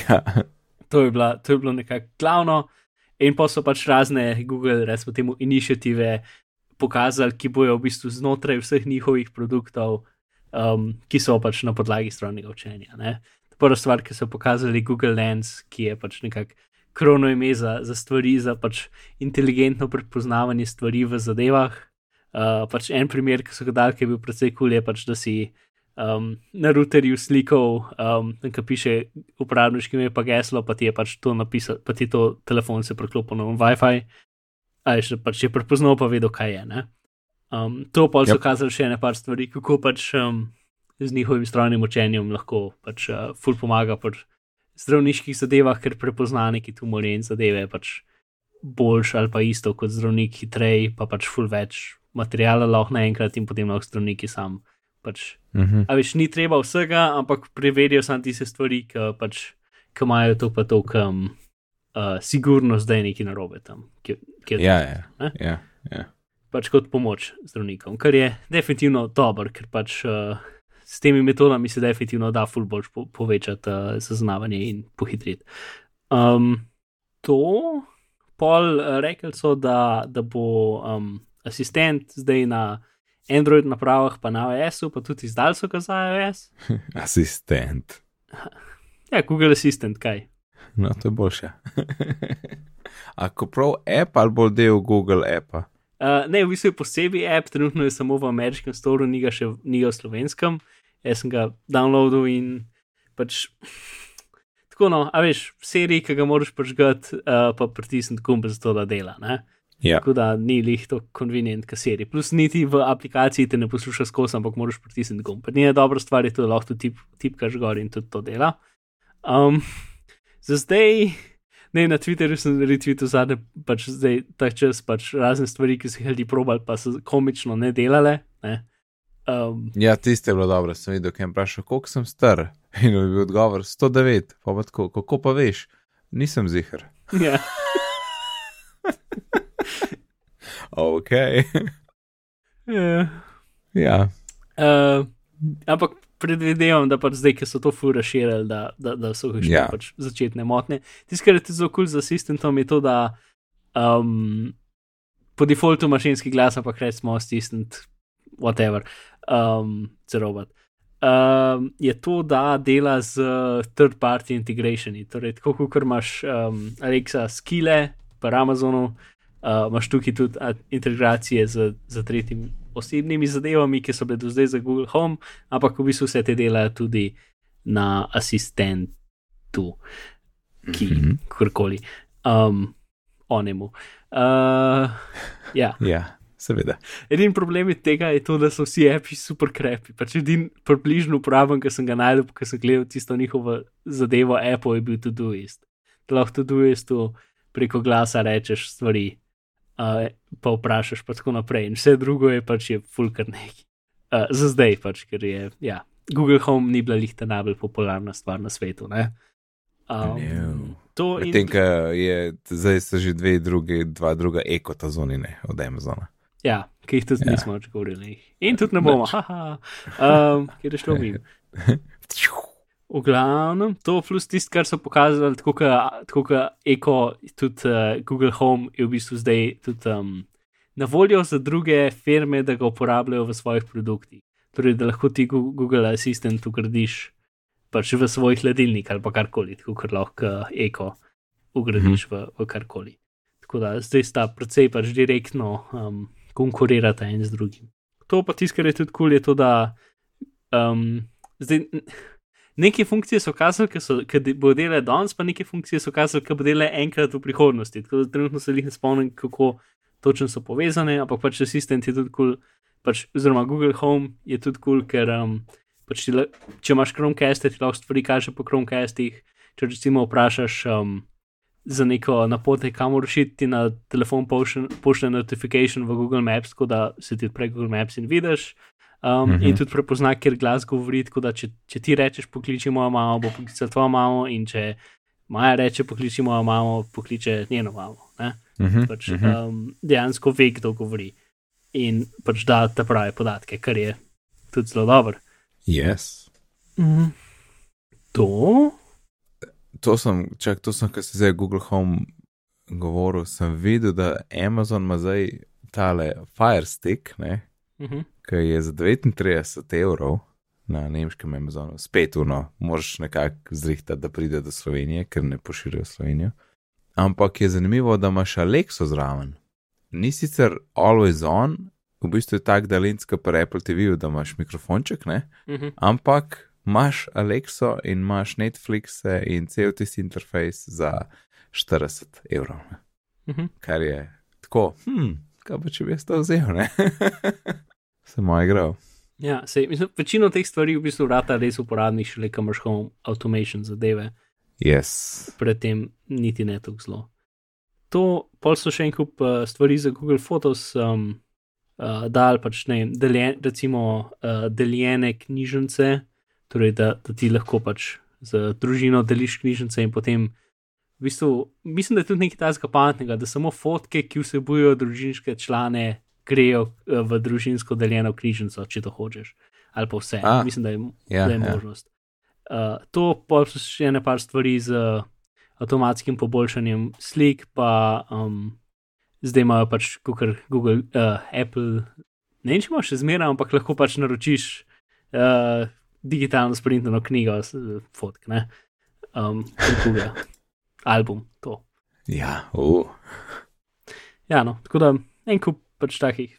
ja. to, je bila, to je bilo nekako glavno. In pa so pač razne Google, recimo temu, inicijative pokazali, ki bojo v bistvu znotraj vseh njihovih produktov, um, ki so pač na podlagi strojnega učenja. Ne? Prva stvar, ki so pokazali, Google Lens, ki je pač nekako krono ime za, za stvari, za pač inteligentno prepoznavanje stvari v zadevah. Uh, pač en primer, ki so ga dali, ki je bil precej kul, cool, je pač, da si um, na routerju slikal, um, ki piše uporabniški ime, pa geslo, pa ti je pač to napisal, pa ti to telefon se preklopil na WiFi, ali še pač je prepoznal, pa vedel, kaj je. Ne? Um, to pa so Yep. kazali še ene par stvari, kako pač um, z njihovim strojnim učenjem lahko pač uh, ful pomaga pri zdravniških zadevah, ker prepozna neki tumore in zadeve pač boljš ali pa isto kot zdravnik, hitrej, pa pač ful več materijala lahko naenkrat in potem lahko zdravniki sam Pač, Mhm. a veš, ni treba vsega, ampak preverijo samo tiste stvari, ki pač, ki imajo to pa to, ki um, uh, sigurnost, da je nekaj narobe tam. Ki, ki Ja, ja, Ne? ja, ja. Pač kot pomoč zdravnikom, kar je definitivno dobro, ker pač uh, s temi metodami se definitivno da ful bolj po, povečati uh, zaznavanje in pohitriti. Um, to, pol uh, rekli so, da, da bo um, asistent zdaj na Android napravah, pa na iOS-u, pa tudi izdal so ga za iOS. Asistent. Ja, Google Assistant, kaj. No, to je boljše. Ako prav app ali bolj del Google appa? Uh, ne, v bistvu je posebej app, trenutno je samo v ameriškem storu, ni ga še ni ga v slovenskem. Jaz sem ga downloadil in pač. Tako no, a veš, seriji, ki ga moraš pažgati, uh, pa pritisniti gumb za to, da dela. Ne? Ja, Tako da ni lih to konvenient, kot seriji. Plus niti v aplikaciji te ne posluša skozi, ampak moraš pritisniti gumb. Ni dobra stvar, je to, da lahko tip, tipkaš gor in tudi to dela. Um, za zdaj, ne na Twitterju sem retweetal zadnje, pač zdaj ta čas, pač razne stvari, ki so jih ljudje probali, pa so komično ne delale. Ne? Um, ja tiste je bilo dobro, sem videl, kaj je vprašal, koliko sem star. In je bil odgovor 109, pa pa tako, kako pa veš, nisem zihar. ja. Ok. Ja. ja, Uh, ampak predvidevam, da pač zdaj, ki so to fura širili, da, da, da so jih še Ja. yeah. pač začetne motnje. Tisto, kar je tudi zelo kul z asistentom, je to, da um, po defaultu mašinski glas, ampak recimo assistant, whatever, um, cerovat. Um, je to, da dela z third party integrationi. Torej, tako kot imaš um, Alexa skile, pa Amazonu, uh, imaš tukaj tudi integracije z, z tretjimi osebnimi zadevami, ki so bile do zdaj za Google Home, ampak v bistvu vse te delajo tudi na asistentu, ki Mhm. karkoli, um, onemu. Uh, ja. ja, seveda. Edini problem tega je to, da so vsi api super krepi. Pač edini približno uporaben, ki sem ga najdel, ko sem gledal tisto njihovo zadevo, Apple je bil Todoist. Da lahko Todoistu preko glasa rečeš stvari, uh, pa vprašaš pa tako naprej. In vse drugo je pač je fulkar neki. Uh, za zdaj pač, ker je, ja, Google Home ni bila lihta najbolj popularna stvar na svetu. Ne? Um, No. to in Medtem, ko je zdaj so že dve druge, dva druga ekota zonine od Amazona. Ja, ki jih tudi Ja. nismo več govorili. In tudi ne bomo, haha, um, kjer je šlo mimo. V glavnem, to plus tisto, kar so pokazali, tako kot Eko, tudi uh, Google Home je v bistvu zdaj tudi um, na voljo za druge firme, da ga uporabljajo v svojih produktih. Torej, da lahko ti Google Assistant ugradiš pač v svoj hladilnik ali pa karkoli, tako kot lahko eh, Eko ugradiš v, v karkoli. Tako da zdaj sta precej pač direktno um, konkurirata en z drugim. To pa tisto, kar je tudi kul, cool, je to, da um, zdaj. Neke funkcije so kazali, ki so- ki bo delale danes, pa neke funkcije so kazali, ki bo delale enkrat v prihodnosti. Tako da trenutno se jih ne spomnim, kako točno so povezane, ampak pač asistent je tudi kul, cool, pač, oziroma Google Home je tudi kul, cool, ker um, pač ti, če imaš Chromecast, ti lahko stvari kaže po Chromecastih. Če recimo vprašaš um, za neko napotek, kamor šiti, ti na telefon pošlje, notifikation v Google Maps, tako da se ti odpre Google Maps in vidiš. Um, mm Mhm. -hmm. In tudi prepozna, ker glas govori. Tako da, če, če ti rečeš, pokliči mojo mamo, bo poklical tvojo mamo, in če Maja reče, pokliči mojo mamo, pokliče njeno mamo. Ne? Mhm, Pač, mhm. um, dejansko ve, kdo govori in pač da te prave podatke, kar je tudi zelo dobro. Yes. Mm. To? To sem, čak, to sem, kar se zdaj Google Home govoril, sem videl, da Amazon ima zdaj tale Fire Stick, ne, Uh -huh. ki je za 39 evrov na nemškem Amazonu, spet uno, moraš nekako zrihtati, da pride do Slovenije, ker ne pošiljajo Slovenijo. Ampak je zanimivo, da imaš Alexo zraven. Ni sicer always on, v bistvu je tak daljinska pri Apple TV-ju, da imaš mikrofonček, ne, Uh -huh. ampak imaš Alexo in imaš Netflixe in cel tisti interfejs za 40 evrov, ne. Uh -huh. kar je tako, hm, kaj pa če bi jaz to vzel, ne? Sem moj igral. Ja, sej, mislim, večino teh stvari v bistvu vrata res uporabnih, šele kam imaš home automation zadeve, Yes. predtem niti ne tako zelo. To, pol so še en kup uh, stvari za Google Photos, um, uh, dal pač ne deljen, recimo uh, deljene knjižnice, torej da, da ti lahko pač z družino deliš knjižnice in potem. V bistvu, mislim, da je tudi nekaj tajnega pametnega, da samo fotke, ki vsebujejo družinske člane, grejo v družinsko deljeno knjižnico, če to hočeš. Ali pa vse. A, mislim, da je, ja, da je ja. možnost. Uh, to pa so še ene par stvari z avtomatskim poboljšanjem slik, pa um, zdaj imajo pač Google, uh, Apple, ne vem, če imaš še zmeraj, ampak lahko pač naročiš uh, digitalno sprintano knjigo, fotk, ne, um, Google, album, to. Ja, uh. ja, no, tako da en kup pač takih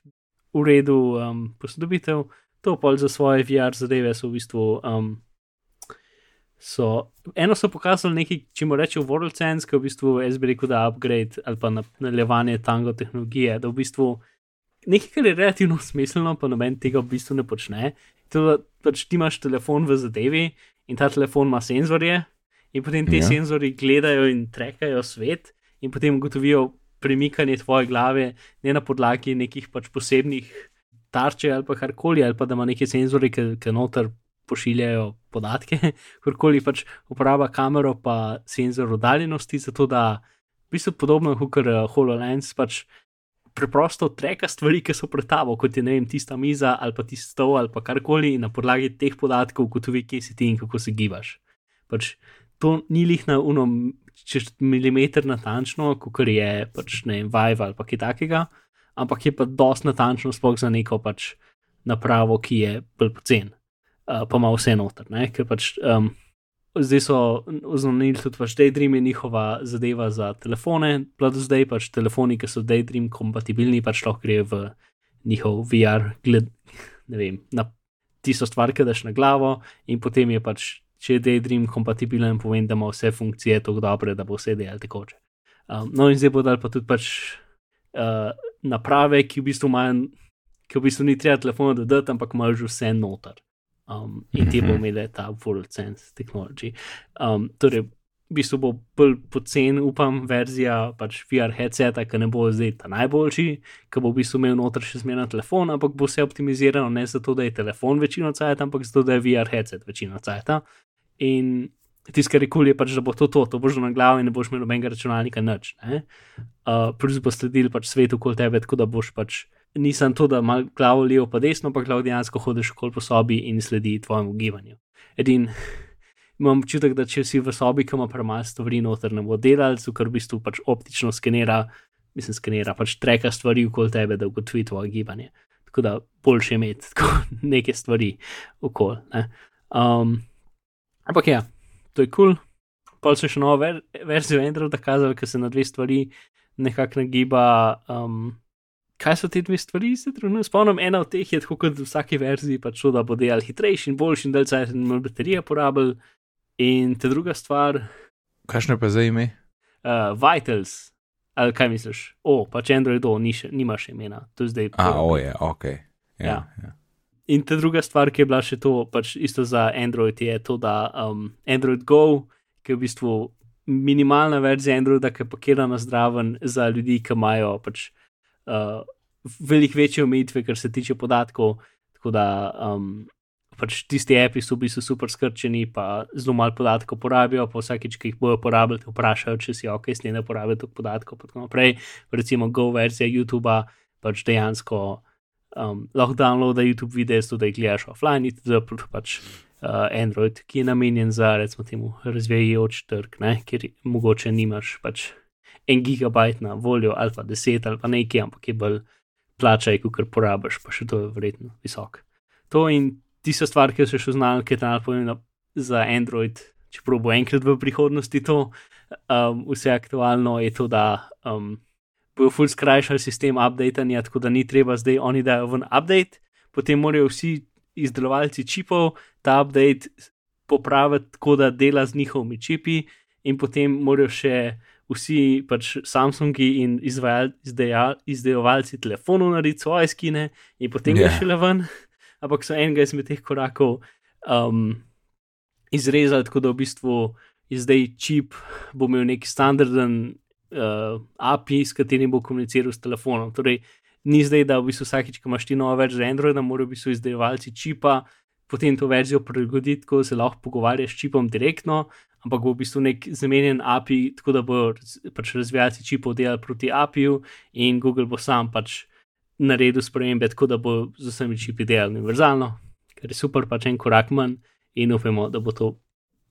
v redu um, posodobitev, to pol za svoje VR zadeve so v bistvu. Um, So, eno so pokazali nekaj, če mu rečemo, World Sense, ki je v bistvu, jaz bi rekel, da upgrade ali pa nadaljevanje tango tehnologije, da v bistvu nekaj, kar je relativno smiselno, pa noben tega v bistvu ne počne. To, da pač ti imaš telefon v zadevi in ta telefon ima senzorje, in potem ti ja. senzori gledajo in trekajo svet, in potem ugotovijo premikanje tvoje glave, ne na podlagi nekih pač posebnih tarče ali pa karkoli, ali pa da ima neke senzore, ki noter pošiljajo podatke, kakorkoli pač uporablja kamero, pa senzor oddaljenosti, zato da v bistvu podobno kot uh, HoloLens pač preprosto treka stvari, ki so pred tabo, kot je vem, tista miza ali pa tisto stol ali pa karkoli in na podlagi teh podatkov ugotovi, kje si ti in kako se gibaš. Pač to ni lih na uno, čez milimeter natančno, kot je pač ne vem, Vive ali kaj takega, ampak je pa dosti natančno sploh za neko pač napravo, ki je bolj pocen. Eh, pa ima vse noter. Ne? Ker pač um, zdaj so oznanili tudi, pač Daydream je njihova zadeva za telefone, pa do zdaj pač telefoni, ki so Daydream kompatibilni, pač lahko grejo v njihov VR, gled, ne vem, na tisto stvar, ki daš na glavo, in potem je pač, če je Daydream kompatibilen, povem, da ima vse funkcije tako dobre, da bo vse delal tekoče. Um, no, in zdaj bodo pa tudi pač uh, naprave, ki v bistvu imajo. Ki v bistvu ni treba telefona dodati, ampak imaš že vse noter um, in ti bo mhm. imel ta World Sense Technology. Um, torej, v bistvu bo bolj pocen, upam, verzija pač VR headseta, ki ne bo zdaj ta najboljši, ki bo v bistvu imel noter še zmerno telefon, ampak bo vse optimizirano ne zato, da je telefon večino cajt, ampak zato, da je VR headset večino cajt. In tisto, kar je kul, je pač, da bo to to, to boš na glavi in ne boš imel nobenega računalnika nič. Uh, Prvi bo sledil pač svetu okoli tebe, tako da boš pač nisem to, da imaš glavo levo pa desno, pa glavo dejansko hodiš okoli po sobi in sledi tvojemu gibanju. Edin, imam občutek, da če si v sobi, ki ima premalo stvari noter, ne bo delal, ker v bistvu pač optično skenira, mislim, skenira, pač treka stvari okoli tebe, da ugotovi tvoje gibanje. Tako da boljše imeti neke stvari okoli. Um, ampak ja, to je kul. Cool. Pa so še novo ver verzijo Androida kazali, ker se na dve stvari nekako nagiba. Um, kaj so te dve stvari, se trenutno spomnim. Ena od teh je tako kot v vsaki verziji, pač to, da bo delal hitrejši in boljši in da se manj baterije porabil. In ta druga stvar. Kakšno pa zdaj ime? Uh, Vitals, ali kaj misliš? O, pač Android, o, ni še, nima še imena, to je zdaj. A, o je, ok. Ja, ja. ja. In ta druga stvar, ki je bila še to, pač isto za Android, je to, da um, Android Go, ki je v bistvu minimalna verzija Androida, ki je pakirana zdraven za ljudi, ki imajo pač uh, veliko večje omejitve, kar se tiče podatkov. Tako da um, pač tisti api so v bistvu super skrčeni, pa zelo malo podatkov porabijo, pa vsakeč, ki jih bojo porabili, vprašajo, če si ok, s tem ne porabijo toliko podatkov. Recimo Go verzija YouTube, pač dejansko um, lahko downloada YouTube videe, tudi da jih gledaš offline, in tudi pač. Uh, Android, ki je namenjen za, recimo, temu razvijajoč trg, ne, kjer mogoče nimaš pač en gigabajt na voljo, ali pa deset, ali pa nekaj, ampak je bolj plačaj, kot kar porabiš, pa še to je vredno visok. To in tiste stvari, ki so še ki je tam pomembno za Android, čeprav bo enkrat v prihodnosti to, um, vse aktualno je to, da um, bojo full skrajšali sistem updatanja, tako da ni treba zdaj oni dajo ven update, potem morajo vsi izdelovalci čipov ta update popraviti tako, da dela z njihovimi čipi, in potem morajo še vsi pač Samsungi in izdelovalci telefonov narediti svoje skine in potem yeah. greš le ven. Ampak so enega izmed teh korakov um, izrezali, tako da v bistvu je zdaj čip, bo imel nek standarden uh, API, s katerim bo komuniciral s telefonom. Torej, ni zdaj, da v bistvu vsakič, ko imaš ti novo verzijo Androida, morajo biti izdelovalci čipa potem to verzijo prilagoditi, ko se lahko pogovarjaš s čipom direktno, ampak bo v bistvu nek zamenjen API, tako da bo pač razvijalci čipov delali proti API-ju in Google bo sam pač naredil spremembe, tako da bo z vsemi čipi delal univerzalno, kar je super, pač en korak manj in upamo, da bo to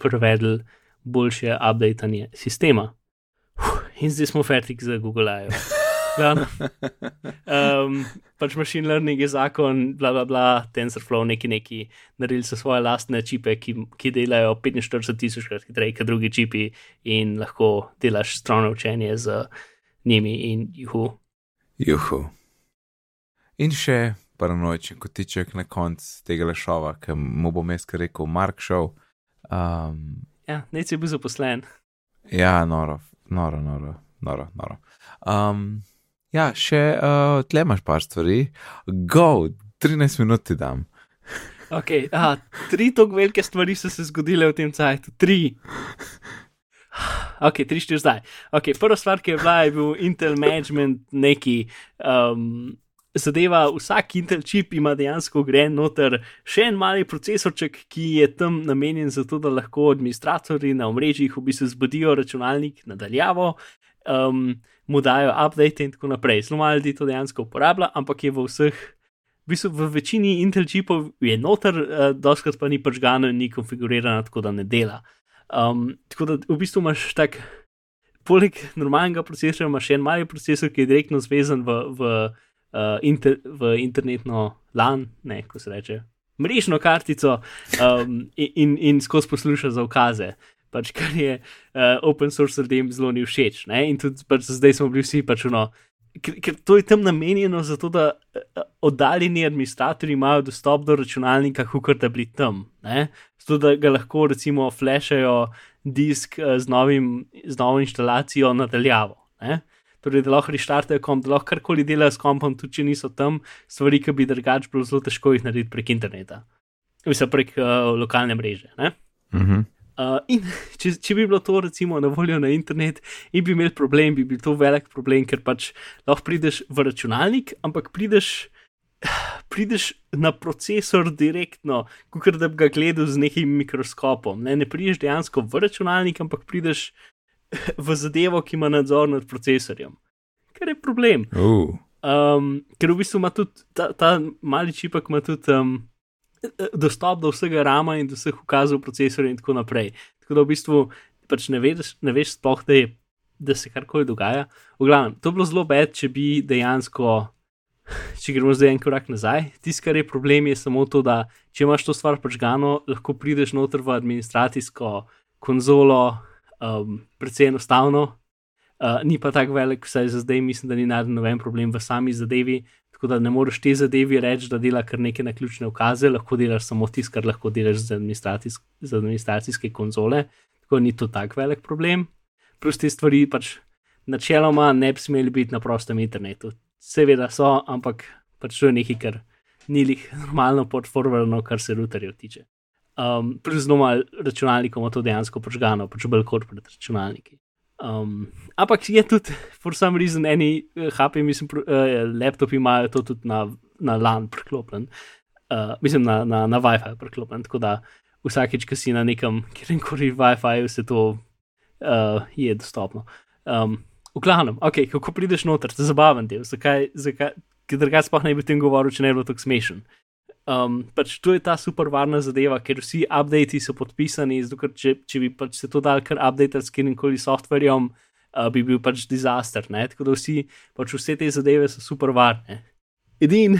prevedel boljše updatanje sistema. In zdaj smo fertik za Google AI. Um, pač machine learning je zakon, bla, bla, bla, TensorFlow, neki neki, naredili so svoje lastne čipe, ki, ki delajo 45 tisočkrat hitreje kot drugi čipi in lahko delaš strojno učenje z njimi in juhu. Juhu. In še paranoičen kotiček na koncu tega lešova, ki mu bom jaz rekel Mark Show. Um, ja, nec je bil zaposlen. Ja, noro, noro, noro, noro. noro. Um, Ja, še uh, tle imaš par stvari. Go, 13 minut ti dam. Okay, aha, tri tako velike stvari so se zgodile v tem cajtu, tri. Ok, tri štiri zdaj. Okay, prva stvar, ki je bila, je bil Intel Management, neki um, zadeva. Vsak Intel čip ima dejansko grejen noter še en mali procesorček, ki je tam namenjen za to, da lahko administratori na omrežjih v bistvu zbudijo računalnik nadaljavo. Um, mu dajo update in tako naprej. Zelo malo ljudi to dejansko uporablja, ampak je v vseh, v, bistvu v večini Intel čipov je noter, uh, doskrat pa ni pržgano in ni konfigurirano tako, da ne dela. Um, tako da v bistvu imaš tak, poleg normalnega procesora, imaš še en mali procesor, ki je direktno zvezan v, v, uh, inter, v internetno LAN, ne, ko se reče. Mrežno kartico um, in, in, in skozi posluša za ukaze pač, kar je uh, open source ljudem zelo ni všeč. Ne? In tudi pač, zdaj smo bili vsi pač uno. Ker, ker to je tam namenjeno zato, da uh, oddaljeni administratori imajo dostop do računalnika, kot da bi tam. Ne? Zato, da ga lahko recimo flashajo disk uh, z, novim, z novo instalacijo nadaljavo. Ne? Torej, da lahko reštartajo kom, da lahko karkoli delajo s kompom, tudi če niso tam, stvari, ki bi drugače bilo zelo težko jih narediti prek interneta. Vse prek uh, lokalne mreže. Mhm. Uh -huh. Uh, in če, če bi bilo to recimo na voljo na internet in bi imeli problem, bi bil to velik problem, ker pač lahko prideš v računalnik, ampak prideš, prideš na procesor direktno, kot da bi ga gledal z nekim mikroskopom. Ne, ne prideš dejansko v računalnik, ampak prideš v zadevo, ki ima nadzor nad procesorjem. Kar je problem. Uh. Um, ker v bistvu ima tudi ta, ta mali čipek, ima tudi. Um, dostop do vsega rama in do vseh ukazov procesorja in tako naprej. Tako da v bistvu pač ne, veš, ne veš sploh, da, je, da se karkoli dogaja. V glavnem, to bi bilo zelo bed, če bi dejansko, če gremo zdaj en korak nazaj. Tisto, kar je problem, je samo to, da če imaš to stvar počgano, lahko prideš noter v administracijsko konzolo, um, precej enostavno. Uh, ni pa tako velik, vsaj za zdaj, mislim, da ni najdel noben problem v sami zadevi, Tako da ne moreš te zadevi reči, da dela kar neke naključne ukaze, lahko delaš samo tisto, kar lahko delaš z, administracijsk z administracijske konzole. Tako ni to tako velik problem. Plus te stvari pač načeloma ne bi smeli biti na prostem internetu. Seveda so, ampak pač to je nekaj, kar ni jih normalno podforvarno, kar se routerjev tiče. Um, plus zelo malo računalnikov ima to dejansko požgano, pač bolj kot pred računalniki. Um, ampak je tudi, for some reason, eni HP, eh, mislim, uh, laptopi imajo to tudi na, na LAN priklopljen, uh, mislim, na, na, na WiFi priklopljen. Tako da vsakeč, ki si na nekem, kjer koli WiFi, vse to uh, je dostopno. Um, v glavnem, okay, kako prideš noter, to je zabaven del, zakaj, zakaj, ker drugače sploh ne bi o tem govoril, če ne bi bilo tako smešen. Um, pač to je ta super varna zadeva, ker vsi updati so podpisani, zato če, če bi pač se to dal kar update s katerim koli softverjem, uh, bi bil pač disaster. Ne? Tako da vsi, pač vse te zadeve so super varne. Edini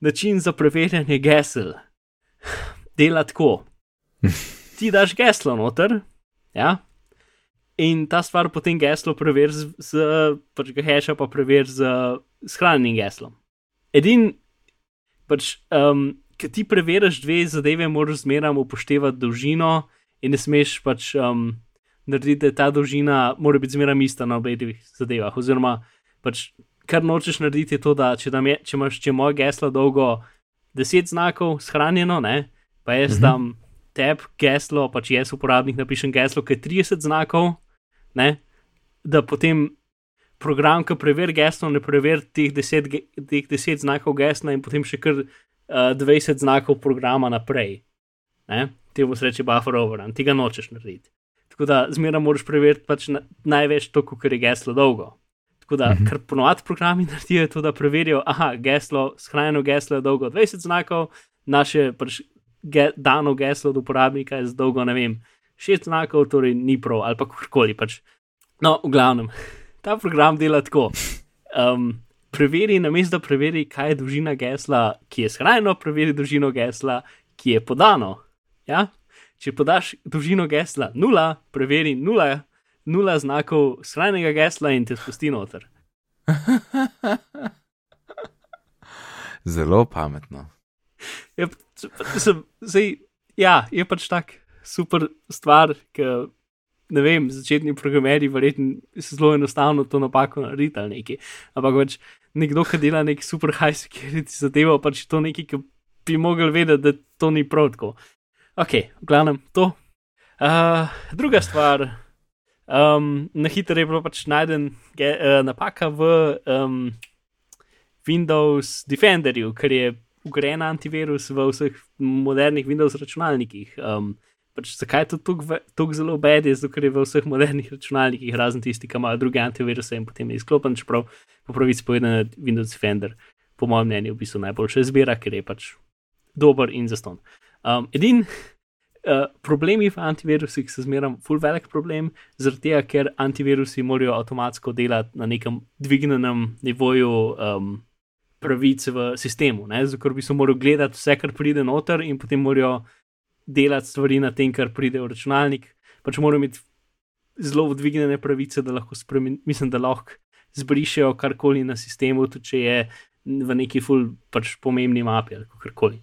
način za preverjanje gesel dela tako. Ti daš geslo noter, ja. In ta stvar potem geslo preveri z, z pač ga heša, pa preveri z shranjenim geslom. Edini pač, um, ki ti preveriš dve zadeve, moraš zmeraj upoštevati dolžino in ne smeš pač um, narediti, da ta dolžina mora biti zmeraj ista na obeh zadevah. Oziroma, pač, kar nočeš narediti, je to, da če, je, če imaš če moj geslo dolgo 10 znakov shranjeno, ne, pa jaz mhm. tam tep geslo, pač jaz uporabnik napišem geslo, ki je 30 znakov, ne, da potem program, ki preveri geslo, ne preveri teh 10, teh 10 znakov gesla in potem še kar uh, 20 znakov programa naprej. Ne? Ti bo sreče buffer overrun, ti ga nočeš narediti. Tako da zmeraj moraš preveriti pač na, največ to, kar je geslo dolgo. Tako da, mhm. kar ponovadi programi naredijo, je to, da preverijo, aha, geslo, shranjeno geslo je dolgo 20 znakov, naše pač ge, dano geslo od uporabnika je dolgo, ne vem, 6 znakov, torej ni prav ali pa kakorkoli. Pač. No, v glavnem, ta program dela tako. Um, preveri, namesto da preveri, kaj je dolžina gesla, ki je shranjeno, preveri dolžino gesla, ki je podano. Ja? Če podaš dolžino gesla nula, preveri nula, nula znakov shranjenega gesla in te spusti noter. Zelo pametno. Je, sem, zdaj, ja, je pač tak super stvar, ki ne vem, začetni programeri verjetno se zelo enostavno to napako narediti ali nekaj. Ampak pač nekdo, ki dela nek super high security zadevo, pač to nekaj, ki bi mogel vedeti, da to ni prav tako. Ok, v glavnem to. Uh, druga stvar, um, na hitro je bilo pač najden ge, uh, napaka v um, Windows Defenderju, ker je ugrajen antivirus v vseh modernih Windows računalnikih. Um, pač zakaj je to tako zelo bedi, zato ker je v vseh modernih računalnikih, razen tisti, ki imajo druge antiviruse in potem je izklopen, čeprav po pravici povedano Windows Defender, po mojem mnenju, v bistvu najboljša izbira, ker je pač dober in zaston. Um, edin uh, problemi v antivirusih so zmeraj full velik problem, zaradi tega, ker antivirusi morajo avtomatsko delati na nekem dvignenem nivoju. Um, Pravice v sistemu, zato bi se morali gledati vse, kar pride noter, in potem morajo delati stvari na tem, kar pride v računalnik. Pač morajo imeti zelo dvignjene pravice, da lahko spremenijo, mislim, da lahko zbrišejo karkoli na sistemu, tudi če je v neki ful pač pomembni mapi ali karkoli.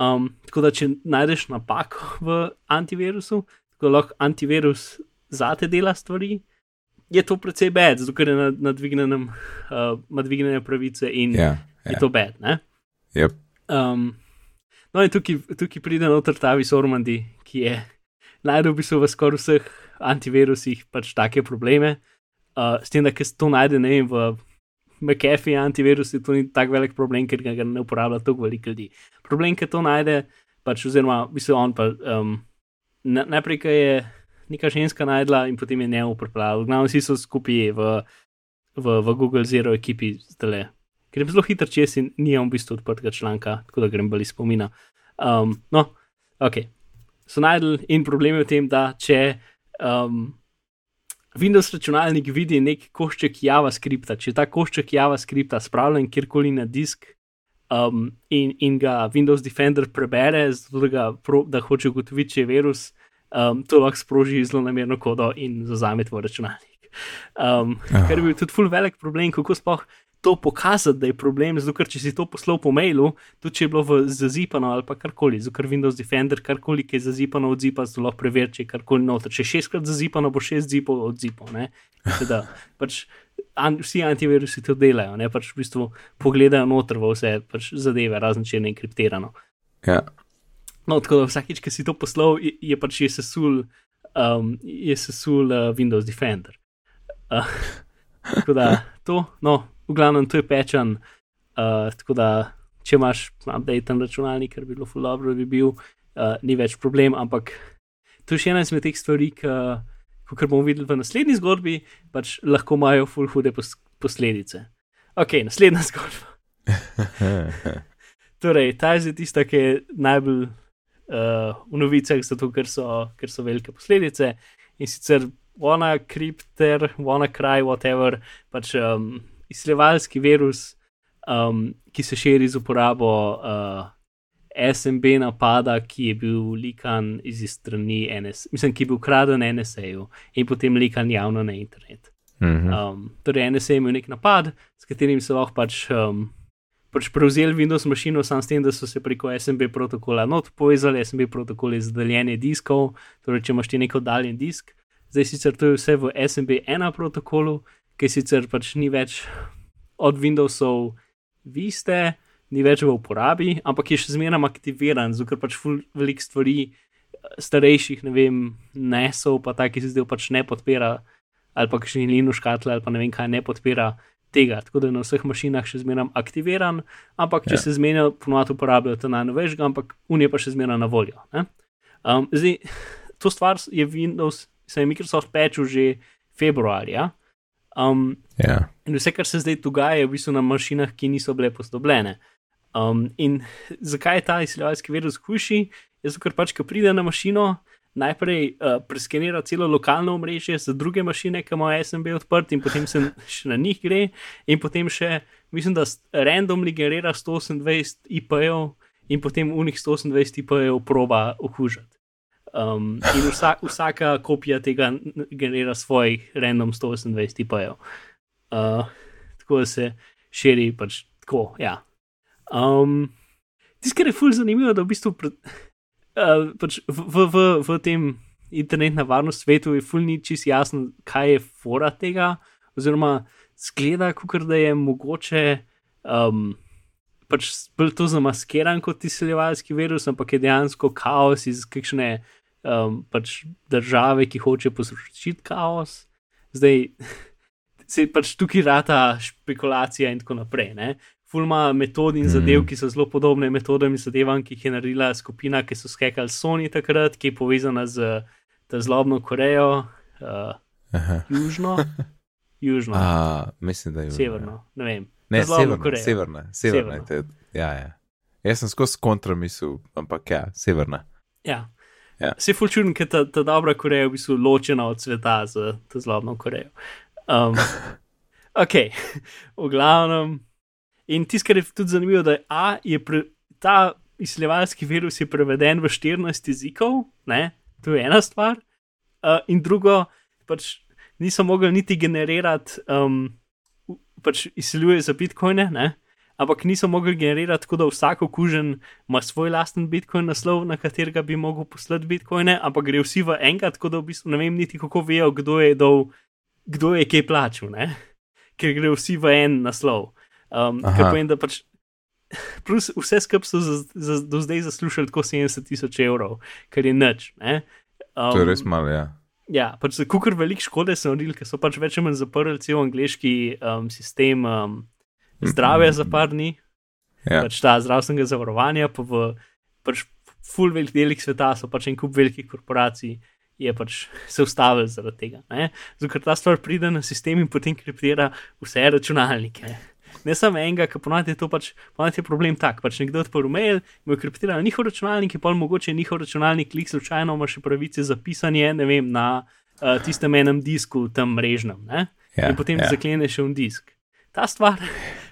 Um, tako da, če najdeš napako v antivirusu, tako lahko antivirus zate dela stvari. Je to precej bed, zato ker je na, na dvignjenem, uh, na dvignjene pravice in yeah, yeah. je to bed. Yep. Um, No, in tukaj, tukaj pride noter ta Visormandi, ki je najdel v bistvu v skoraj vseh antivirusih pač take probleme. Uh, s tem, da se to najde ne vem, v McAfee antivirusu, to ni tako velik problem, ker ga ne uporablja toliko veliko ljudi. Problem, ki to najde, pač oziroma v bistvu on pa um, najprej, ki je neka ženska najdla in potem je ne uporabljal. Glavno vsi so skupaj v, v, v Google Zero ekipi zdaj ker je zelo hiter čez in nimam v bistvu odprtega članka, tako da grem bolj spomina. Um, no, ok. So najdel in problem je v tem, da če um, Windows računalnik vidi nek košček JavaScripta, če ta košček JavaScripta spravljen kjerkoli na disk um, in, in ga Windows Defender prebere, zato da, da hoče ugotoviti, če je virus, um, to lahko sproži zelo namerno kodo in zazame tvoj računalnik. Um, kar je bil tudi full velik problem, kako sploh to pokazati, da je problem, zato ker če si to poslal po mailu, tudi če je bilo zazipano ali pa karkoli, zato ker Windows Defender karkoli, ki je zazipano od zipa, zelo preveri, če je karkoli noter. Če je šestkrat zazipano, bo šest zipov od zipov. Teda, pač, an, vsi antivirusi to delajo, ne pač v bistvu pogledajo noter v vse pač zadeve, razen če je enkriptirano. Ja. No, tako da vsakič, ki si to poslal, je, je pač je sesul, um, je sesul uh, Windows Defender. Uh, tako da to, no, v glavnem to je pečen. Uh, tako da, če imaš update na računalnik, ker bi bilo fulano, da bi bil, uh, ni več problem. Ampak to je še ena izmed teh stvari, ki, bomo videli v naslednji zgodbi, pač lahko imajo ful hude pos posledice. Ok, naslednja zgodba. torej, ta je tista, ki je najbolj uh, v novicah, zato ker so, ker so velike posledice. In sicer, ona kripter, ona kraj, whatever, pač. Um, izsiljevalski virus, um, ki se širi z uporabo uh, SMB napada, ki je bil likan iz strani NSA, mislim, ki je bil ukraden NSA-ju in potem likan javno na internet. Mhm. Um, torej, NSA je imel nek napad, s katerim so lahko pač. Um, Pač prevzeli Windows mašino, samo s tem, da so se preko SMB protokola not povezali, SMB protokol je zadaljenje diskov, torej če imaš ti neko daljen disk. Zdaj sicer to je vse v SMB 1 protokolu, ki sicer pač ni več od Windowsov viste, ni več v uporabi, ampak je še zmeraj aktiviran, zato pač veliko stvari starejših, ne vem, nesov, pa taki se zdaj pač ne podpira ali pa kakšni Linux škatle ali pa ne vem kaj ne podpira tega, tako da je na vseh mašinah še zmeraj aktiviran, ampak če Ja. se zmenijo, ponovadi uporabljajo ta najnovejšega, ampak unije pa še zmeraj na voljo. ne. Um, zdaj, to stvar je Windows, se je Microsoft pečil že februarja. Um, Ja. In vse, kar se zdaj dogaja, je v bistvu na mašinah, ki niso bile posodobljene. Um, in zakaj je ta izsiljevalski virus hujši? Je zato, ker pač, ko pride na mašino, najprej uh, preskenira celo lokalno omrežje za druge mašine, ki imajo SMB odprt, in potem se še na njih gre, in potem še, mislim, da randomly generira 128 IP-jev, in potem unih 128 IP-jev proba okužiti. Um, in vsa, vsaka kopija tega generira svoj random 128 IP-jev. Uh, tako da se širi pač tako. Ja. Um, Tisto, kar je fulj zanimivo, da v bistvu pred, uh, pač v, v, v, v tem internetnem varnost svetu je fulj ni čist jasno, kaj je fora tega, oziroma zgleda, kot da je mogoče. Um, Pač bolj to zamaskiran kot izsiljevalski virus, ampak je dejansko kaos iz kakšne um, pač države, ki hoče poslušati kaos. Zdaj, se pač tukaj rata špekulacija in tako naprej. Ne? Fulma metod in zadev, Mhm. ki so zelo podobne metodam in zadevam, ki jih je naredila skupina, ki so skekali Sony takrat, ki je povezana z ta zlobno Korejo, uh, Aha. južno, južno, A, mislim, da je. severno, ne vem. Ne, severna, Koreja. severna, severna. Severna. Severna. Ja, ja. Jaz sem skozi kontra mislil, ampak ja, severna. Ja. Ja. Se je fulčujem, ker ta, ta dobra Koreja je v bistvu ločena od sveta z to zlobno Korejo. Um, ok, v glavnem. In tisto, kar je tudi zanimivo, da je, A, je pre, ta izsiljevalski virus je preveden v 14 jezikov, ne? to je ena stvar. Uh, in drugo, pač niso mogli niti generirati, um, pač izsiljuje za bitcoine, ne? Ampak niso mogli generirati tako, da vsak okužen ima svoj lasten bitcoin naslov, na katerega bi mogel poslati bitcoine, ampak gre vsi v enega, tako da v bistvu ne vem niti kako vejo, kdo je, dol, kdo je kaj plačal, ne? ker gre vsi v en naslov. Um, kar pomeni, da pač. Plus vse skupaj so za, za, do zdaj zaslužili tako 70 tisoč evrov, kar je nič. ne. Um, To je res malo, ja. Ja, pač za kukar velik škode so naredili, ker so pač več ali manj zaprli cel angliški um, sistem um, zdravja za par dni, ja. pač ta zdravstvenega zavarovanja, pa v pač full velik delih sveta so pač en kup velikih korporacij. Je pač se ustavil zaradi tega. ne. Zato, ker ta stvar pride na sistem in potem kriptira vse računalnike. Ne samo enega, ki ponavadi je to pač, ponavadi je problem tak. Pač nekdo odprl mail, mu je kriptiral njihov računalnik, in pa mogoče njihov računalnik lik slučajno ima še pravice za pisanje, ne vem, na uh, tistem enem disku, tam mrežnem. Ne? ja, in potem ja. ja. zaklene še en disk. Ta stvar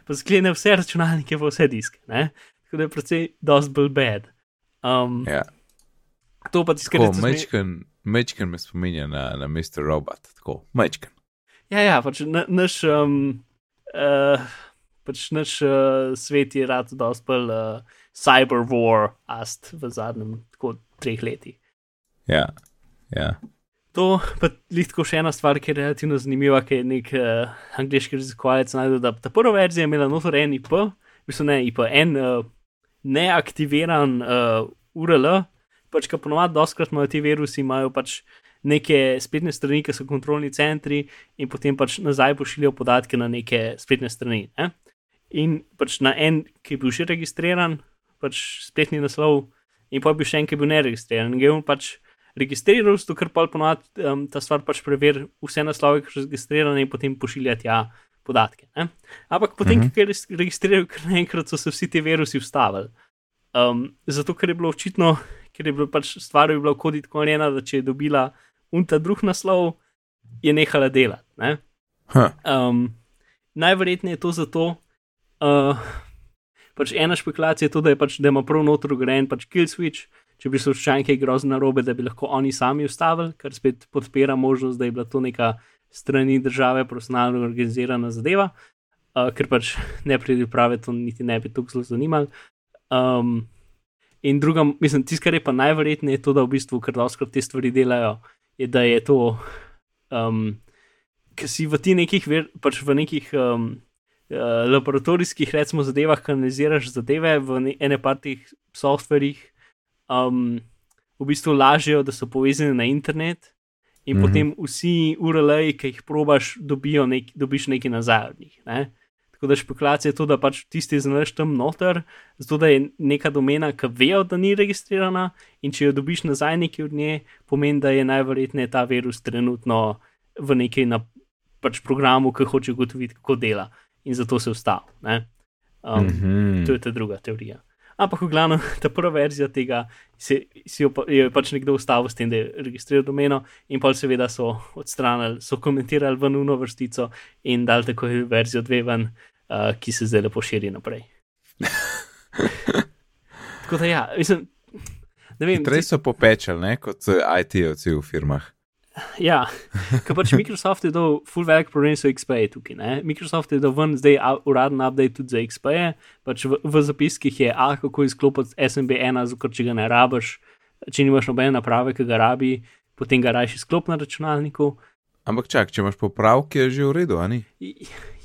pa zaklene vse računalnike, pa vse diske. Ne? Tako da je precej dost bolj bad. Um, Ja. To pa tiskati. Tako, mečken, mečken me spominja na, na Mr. Robot, tako, mečken. Ja, ja, pač na, naš, um, uh, pač naš uh, svet je rad dost bolj uh, cyber war ast v zadnjem tako treh letih. Ja, ja. To pa je tako še ena stvar, ki je relativno zanimiva, ki je nek uh, angliški raziskovalec najdel, da ta prva verzija je imela notor en IP, v bistvu ne IP, en uh, neaktiviran uh, URL, pač ka ponovadi doskrat imajo ti virusi, imajo pač neke spletne strani, ki so kontrolni centri in potem pač nazaj pošiljajo podatke na neke spletne strani. Ne? In pač na en, ki je bil že registriran, pač spletni naslov, in pa bil še en, ki je bil neregistriran. In ga je on pač registriral, zato ker pa ponovadi um, ta stvar pač preveri vse naslove, ki so registrirane in potem pošilja tja podatke. Ne? Ampak potem, Mhm. uh -huh. ki je registriral, kar naenkrat so se vsi ti virusi ustavili. Um, zato, ker je bilo očitno, ker je bilo pač stvar je bila v kodi tako narejena, da če je dobila unta drug naslov, je nehala delati. Ne? Huh. Um, najverjetneje je to zato, uh, pač ena špekulacija je to, da, je pač, da ima prav noter ugrajen pač kill switch, če bi včasih kaj grozno narobe, da bi lahko oni sami ustavili, kar spet podpira možnost, da je bila to neka strani države profesionalno organizirana zadeva, uh, ker pač ne pride prave, to niti ne bi tako zelo zanimalo. Um, in druga, mislim, tisto, kar je pa najverjetneje, je to, da v bistvu, ker doskrat te stvari delajo, je, da je to, um, ker si v ti nekih, ver, pač v nekih um, uh, laboratorijskih, recimo, zadevah, kanaliziraš zadeve v ne, ene partih softverjih, um, v bistvu lažejo, da so povezani na internet. in mm -hmm. potem vsi URL-ji, ki jih probaš, nek, dobiš nekaj nazaj od njih. Ne? Tako da špekulacija je to, da pač tisti znaš tam noter, zato da je neka domena, ki vejo, da ni registrirana, in če jo dobiš nazaj nekaj od nje, pomeni, da je najverjetneje ta virus trenutno v neki na pač programu, ki hoče ugotoviti, kako dela. In zato se vstal. Um, mm -hmm. To je ta druga teorija. Ampak, v glavnem, ta prva verzija tega si, si jo pa, je pač nekdo ustavil s tem, da je registriral domeno, in pa seveda so odstranili, so komentirali v nuno vrstico in dal tako verzijo dve ven, uh, ki se zdaj lepo širi naprej. tako da ja, mislim. Prej so popečali, kot IT-ovci v firmah. Ja, ker pač Microsoft je dal full velik problem s XP tukaj. Ne? Microsoft je dal ven zdaj uraden update tudi za XP, pač v, v zapiskih je, a kako izklopiti SMB1, zato če ga ne rabiš, če nimaš nobene naprave, ki ga rabi, potem ga rajši sklop na računalniku. Ampak čak, če imaš popravke, je že v redu, ali?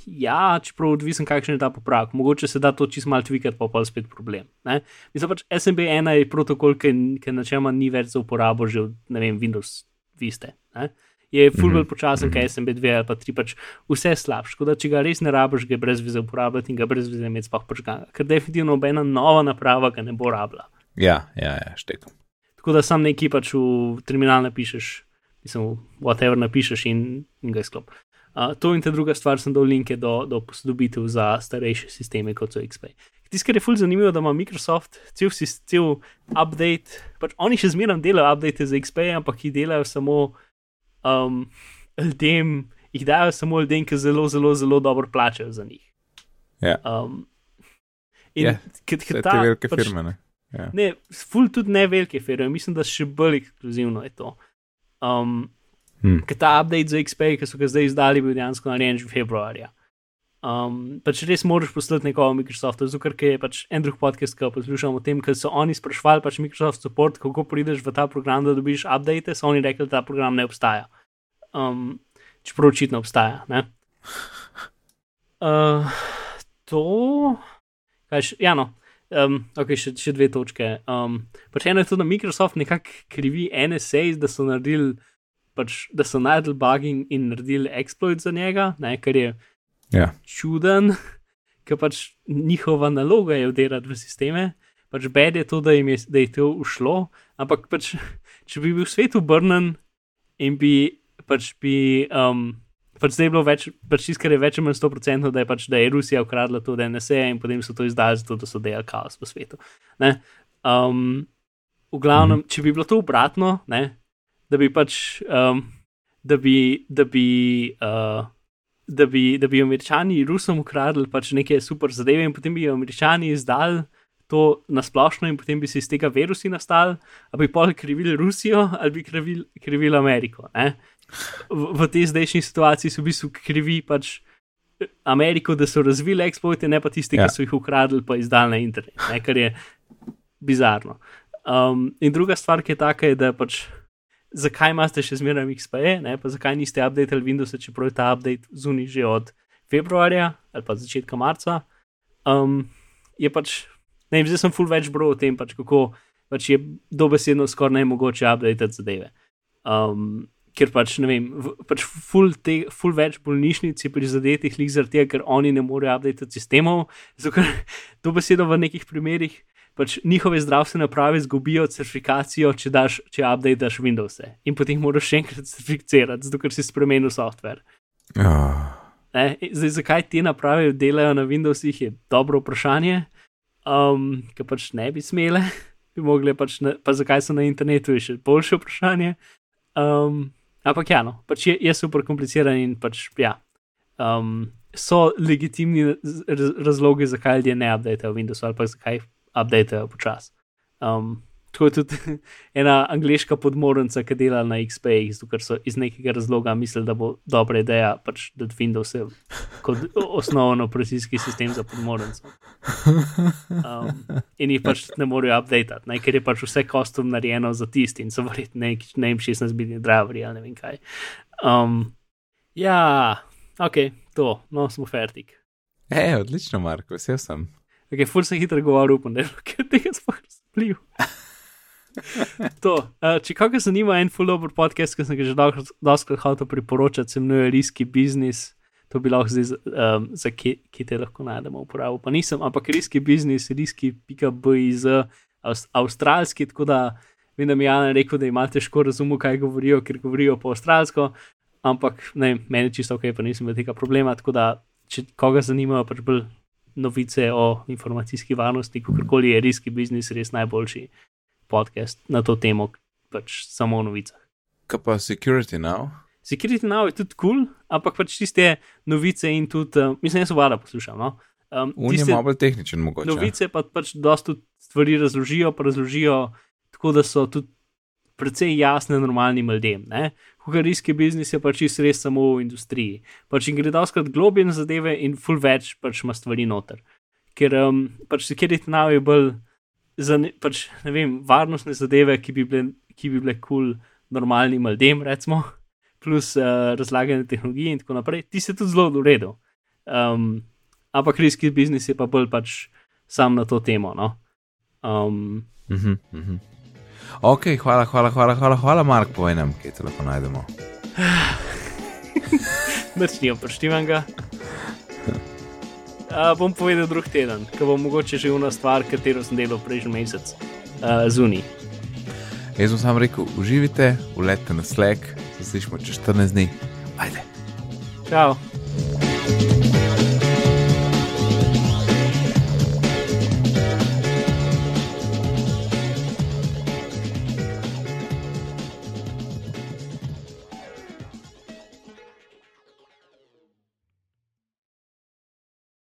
Ja, čeprav odvisen, kakšen je ta popravek. Mogoče se da to čist mal tvikat, pa pa spet problem. Ne? Mislim pač SMB1 je protokol, ki načeloma ni več za uporabo že od, ne vem, Windows vi ste. Ne? Je fulbol -hmm. počasen, kaj sem B2 ali pa 3, pač vse slabše. Tako da, če ga res ne rabiš, ga brez vize uporabljati in ga brez vize imeti sploh počkan, ker definitivno nobena nova naprava ga ne bo rabila. Ja, ja, ja štekom. Tako da sam neki pač v terminal napišeš, mislim, whatever napišeš in, in ga izklop. Uh, to in ta druga stvar sem dal linke do, do posodobitev za starejše sisteme, kot so XP. Tisto, kar je fulj zanimivo, da ima Microsoft cel, cel update, pač oni še zmeraj delajo update za XP, ampak jih delajo samo um, ljudem, jih dajo samo ljudem, ki zelo, zelo, zelo dobro plačajo za njih. Ja. Um, in yeah. Ja, kot ta, te velike pač, firme. Ne, ja. ne fulj tudi ne velike firme, mislim, da še bolj ekskluzivno je to. Um, hmm. Ker ta update za XP, ki so ga zdaj izdali, bil dejansko narejen že februarja. Um, pač res moraš poslati nekoga v Microsoft, zato ker je pač en drug podcast, ki poslušam o tem, ker so oni sprašvali pač Microsoft support, kako prideš v ta program, da dobiš update, so oni rekli, da ta program ne obstaja. Um, čeprav očitno obstaja. Uh, to, kaj še, ja, no. Um, ok, še, še dve točke. Um, pač eno je to, da Microsoft nekako krivi NSA, da so naredili, pač, da so najdel bugging in naredili exploit za njega, ne, ker je ja. čuden, ker pač njihova naloga je vdirati v sisteme. Pač bed je to, da, je, da je to ušlo, ampak pač, če bi bil svet obrnen in bi pač bi. Um, Pač zdaj je bilo več, pač tiskar je več ali manj 100%, da je, pač, da je Rusija ukradla to DNS-e in potem so to izdali, zato da so delali kaos po svetu. Um, v glavnem, mm. če bi bilo to obratno, ne, da bi pač, um, da bi, da bi uh, da bi, da bi američani Rusom ukradli pač neke super zadeve in potem bi američani izdali to na splošno in potem bi se iz tega virusi nastali, ali bi pol krivili Rusijo ali bi krivili, krivili Ameriko. V, v tej zdajšnji situaciji so v bistvu krivi pač. Ameriko, da so razvili eksploite, ne pa tisti, ja. ki so jih ukradli, pa izdali na internet, ne, kar je bizarno. Um, in druga stvar, ki je taka, je, da pač zakaj imate še zmeraj XPE, ne, pa zakaj niste updated Windows, čeprav je ta update zunaj že od februarja ali pa začetka marca. Um, je pač, ne vem, zdaj sem full več bro o tem, pač kako pač je dobesedno skoraj nemogoče updated zadeve. Um, ker pač ne vem, v, pač full, te, full več bolnišnic je prizadetih lik zaradi tega, ker oni ne morejo updated sistemov, zato ker dobesedno v nekih primerih pač njihove zdravstvene naprave izgubijo certifikacijo, če, daš, če update daš Windows. -e. In potem moraš še enkrat certificirati, zato ker si spremenil software. Oh. Zdaj, zakaj te naprave delajo na Windowsih, je dobro vprašanje, um, ki pač ne bi smele, bi mogle pač, na, pa zakaj so na internetu, je še boljše vprašanje. Um, ampak ja, no, pač je, je super kompliciran in pač ja. Um, so legitimni razlogi, zakaj ljudje ne updatejo Windows ali pa zakaj updatejo počasi. Um, to je tudi ena angliška podmornica, ki dela na XP, ker so iz nekega razloga mislili, da bo dobra ideja, pač, da Windows je kot osnovno operacijski sistem za podmornico. Um, in jih pač ne morejo updatati, ker je pač vse kostum narejeno za tisti in so verjetno ne, ne vem, 16-bitni driverji ali ne vem kaj. Um, ja, ok, to, no, smo fertik. E, odlično, Marko, vesel sem. Okay, ful sem hitro govoril, upam, da je tega sploh razumljiv. to, uh, če koga zanima en full over podcast, ki sem ga že doskrat hotel priporočati, se imenuje Riski Business. To bi lahko zdaj um, za kje, kje te lahko najdemo uporabo. Pa nisem, ampak riski biznis, riski.biz, avst, avstralski, tako da vem, da mi je Jan rekel, da ima težko razumeti, kaj govorijo, ker govorijo po avstralsko, ampak ne, meni čisto ok, pa nisem imel tega problema. Tako da, če koga zanimajo pač bolj novice o informacijski varnosti, kakorkoli je riski biznis res najboljši podcast na to temo, pač samo o novicah. Kaj pa security now? Security now je tudi kul, cool, ampak pač tiste novice in tudi, uh, mislim, jaz vada poslušam. No? Um, tiste je malo bolj tehničen, mogoče. Novice pa pač dosta stvari razložijo, pa razložijo tako, da so tudi precej jasne normalnim ljudem. Kuharijski biznis je pač res samo v industriji. Pač in gre doskrat globje na zadeve in full več pač ima stvari noter. Ker um, pač security now je bolj za ne, pač, ne vem, varnostne zadeve, ki bi bile kul cool normalnim ljudem, recimo plus uh, razlaganje tehnologije in tako naprej, ti se tudi zelo uredu. Um, ampak riski biznis je pa bolj pač sam na to temo. No? Um, uh -huh, uh -huh. Ok, hvala, hvala, hvala, hvala, hvala Mark, povej nam, kje te lahko najdemo. Noč ni oproštivan ga. Uh, bom povedal drug teden, ko bo mogoče že ena stvar, katero sem delal prejšnji mesec, uh, zunaj. Jaz sem samo rekel, uživite, ulete na slek, se slišmo čez 14 dni. Ajde. Čau.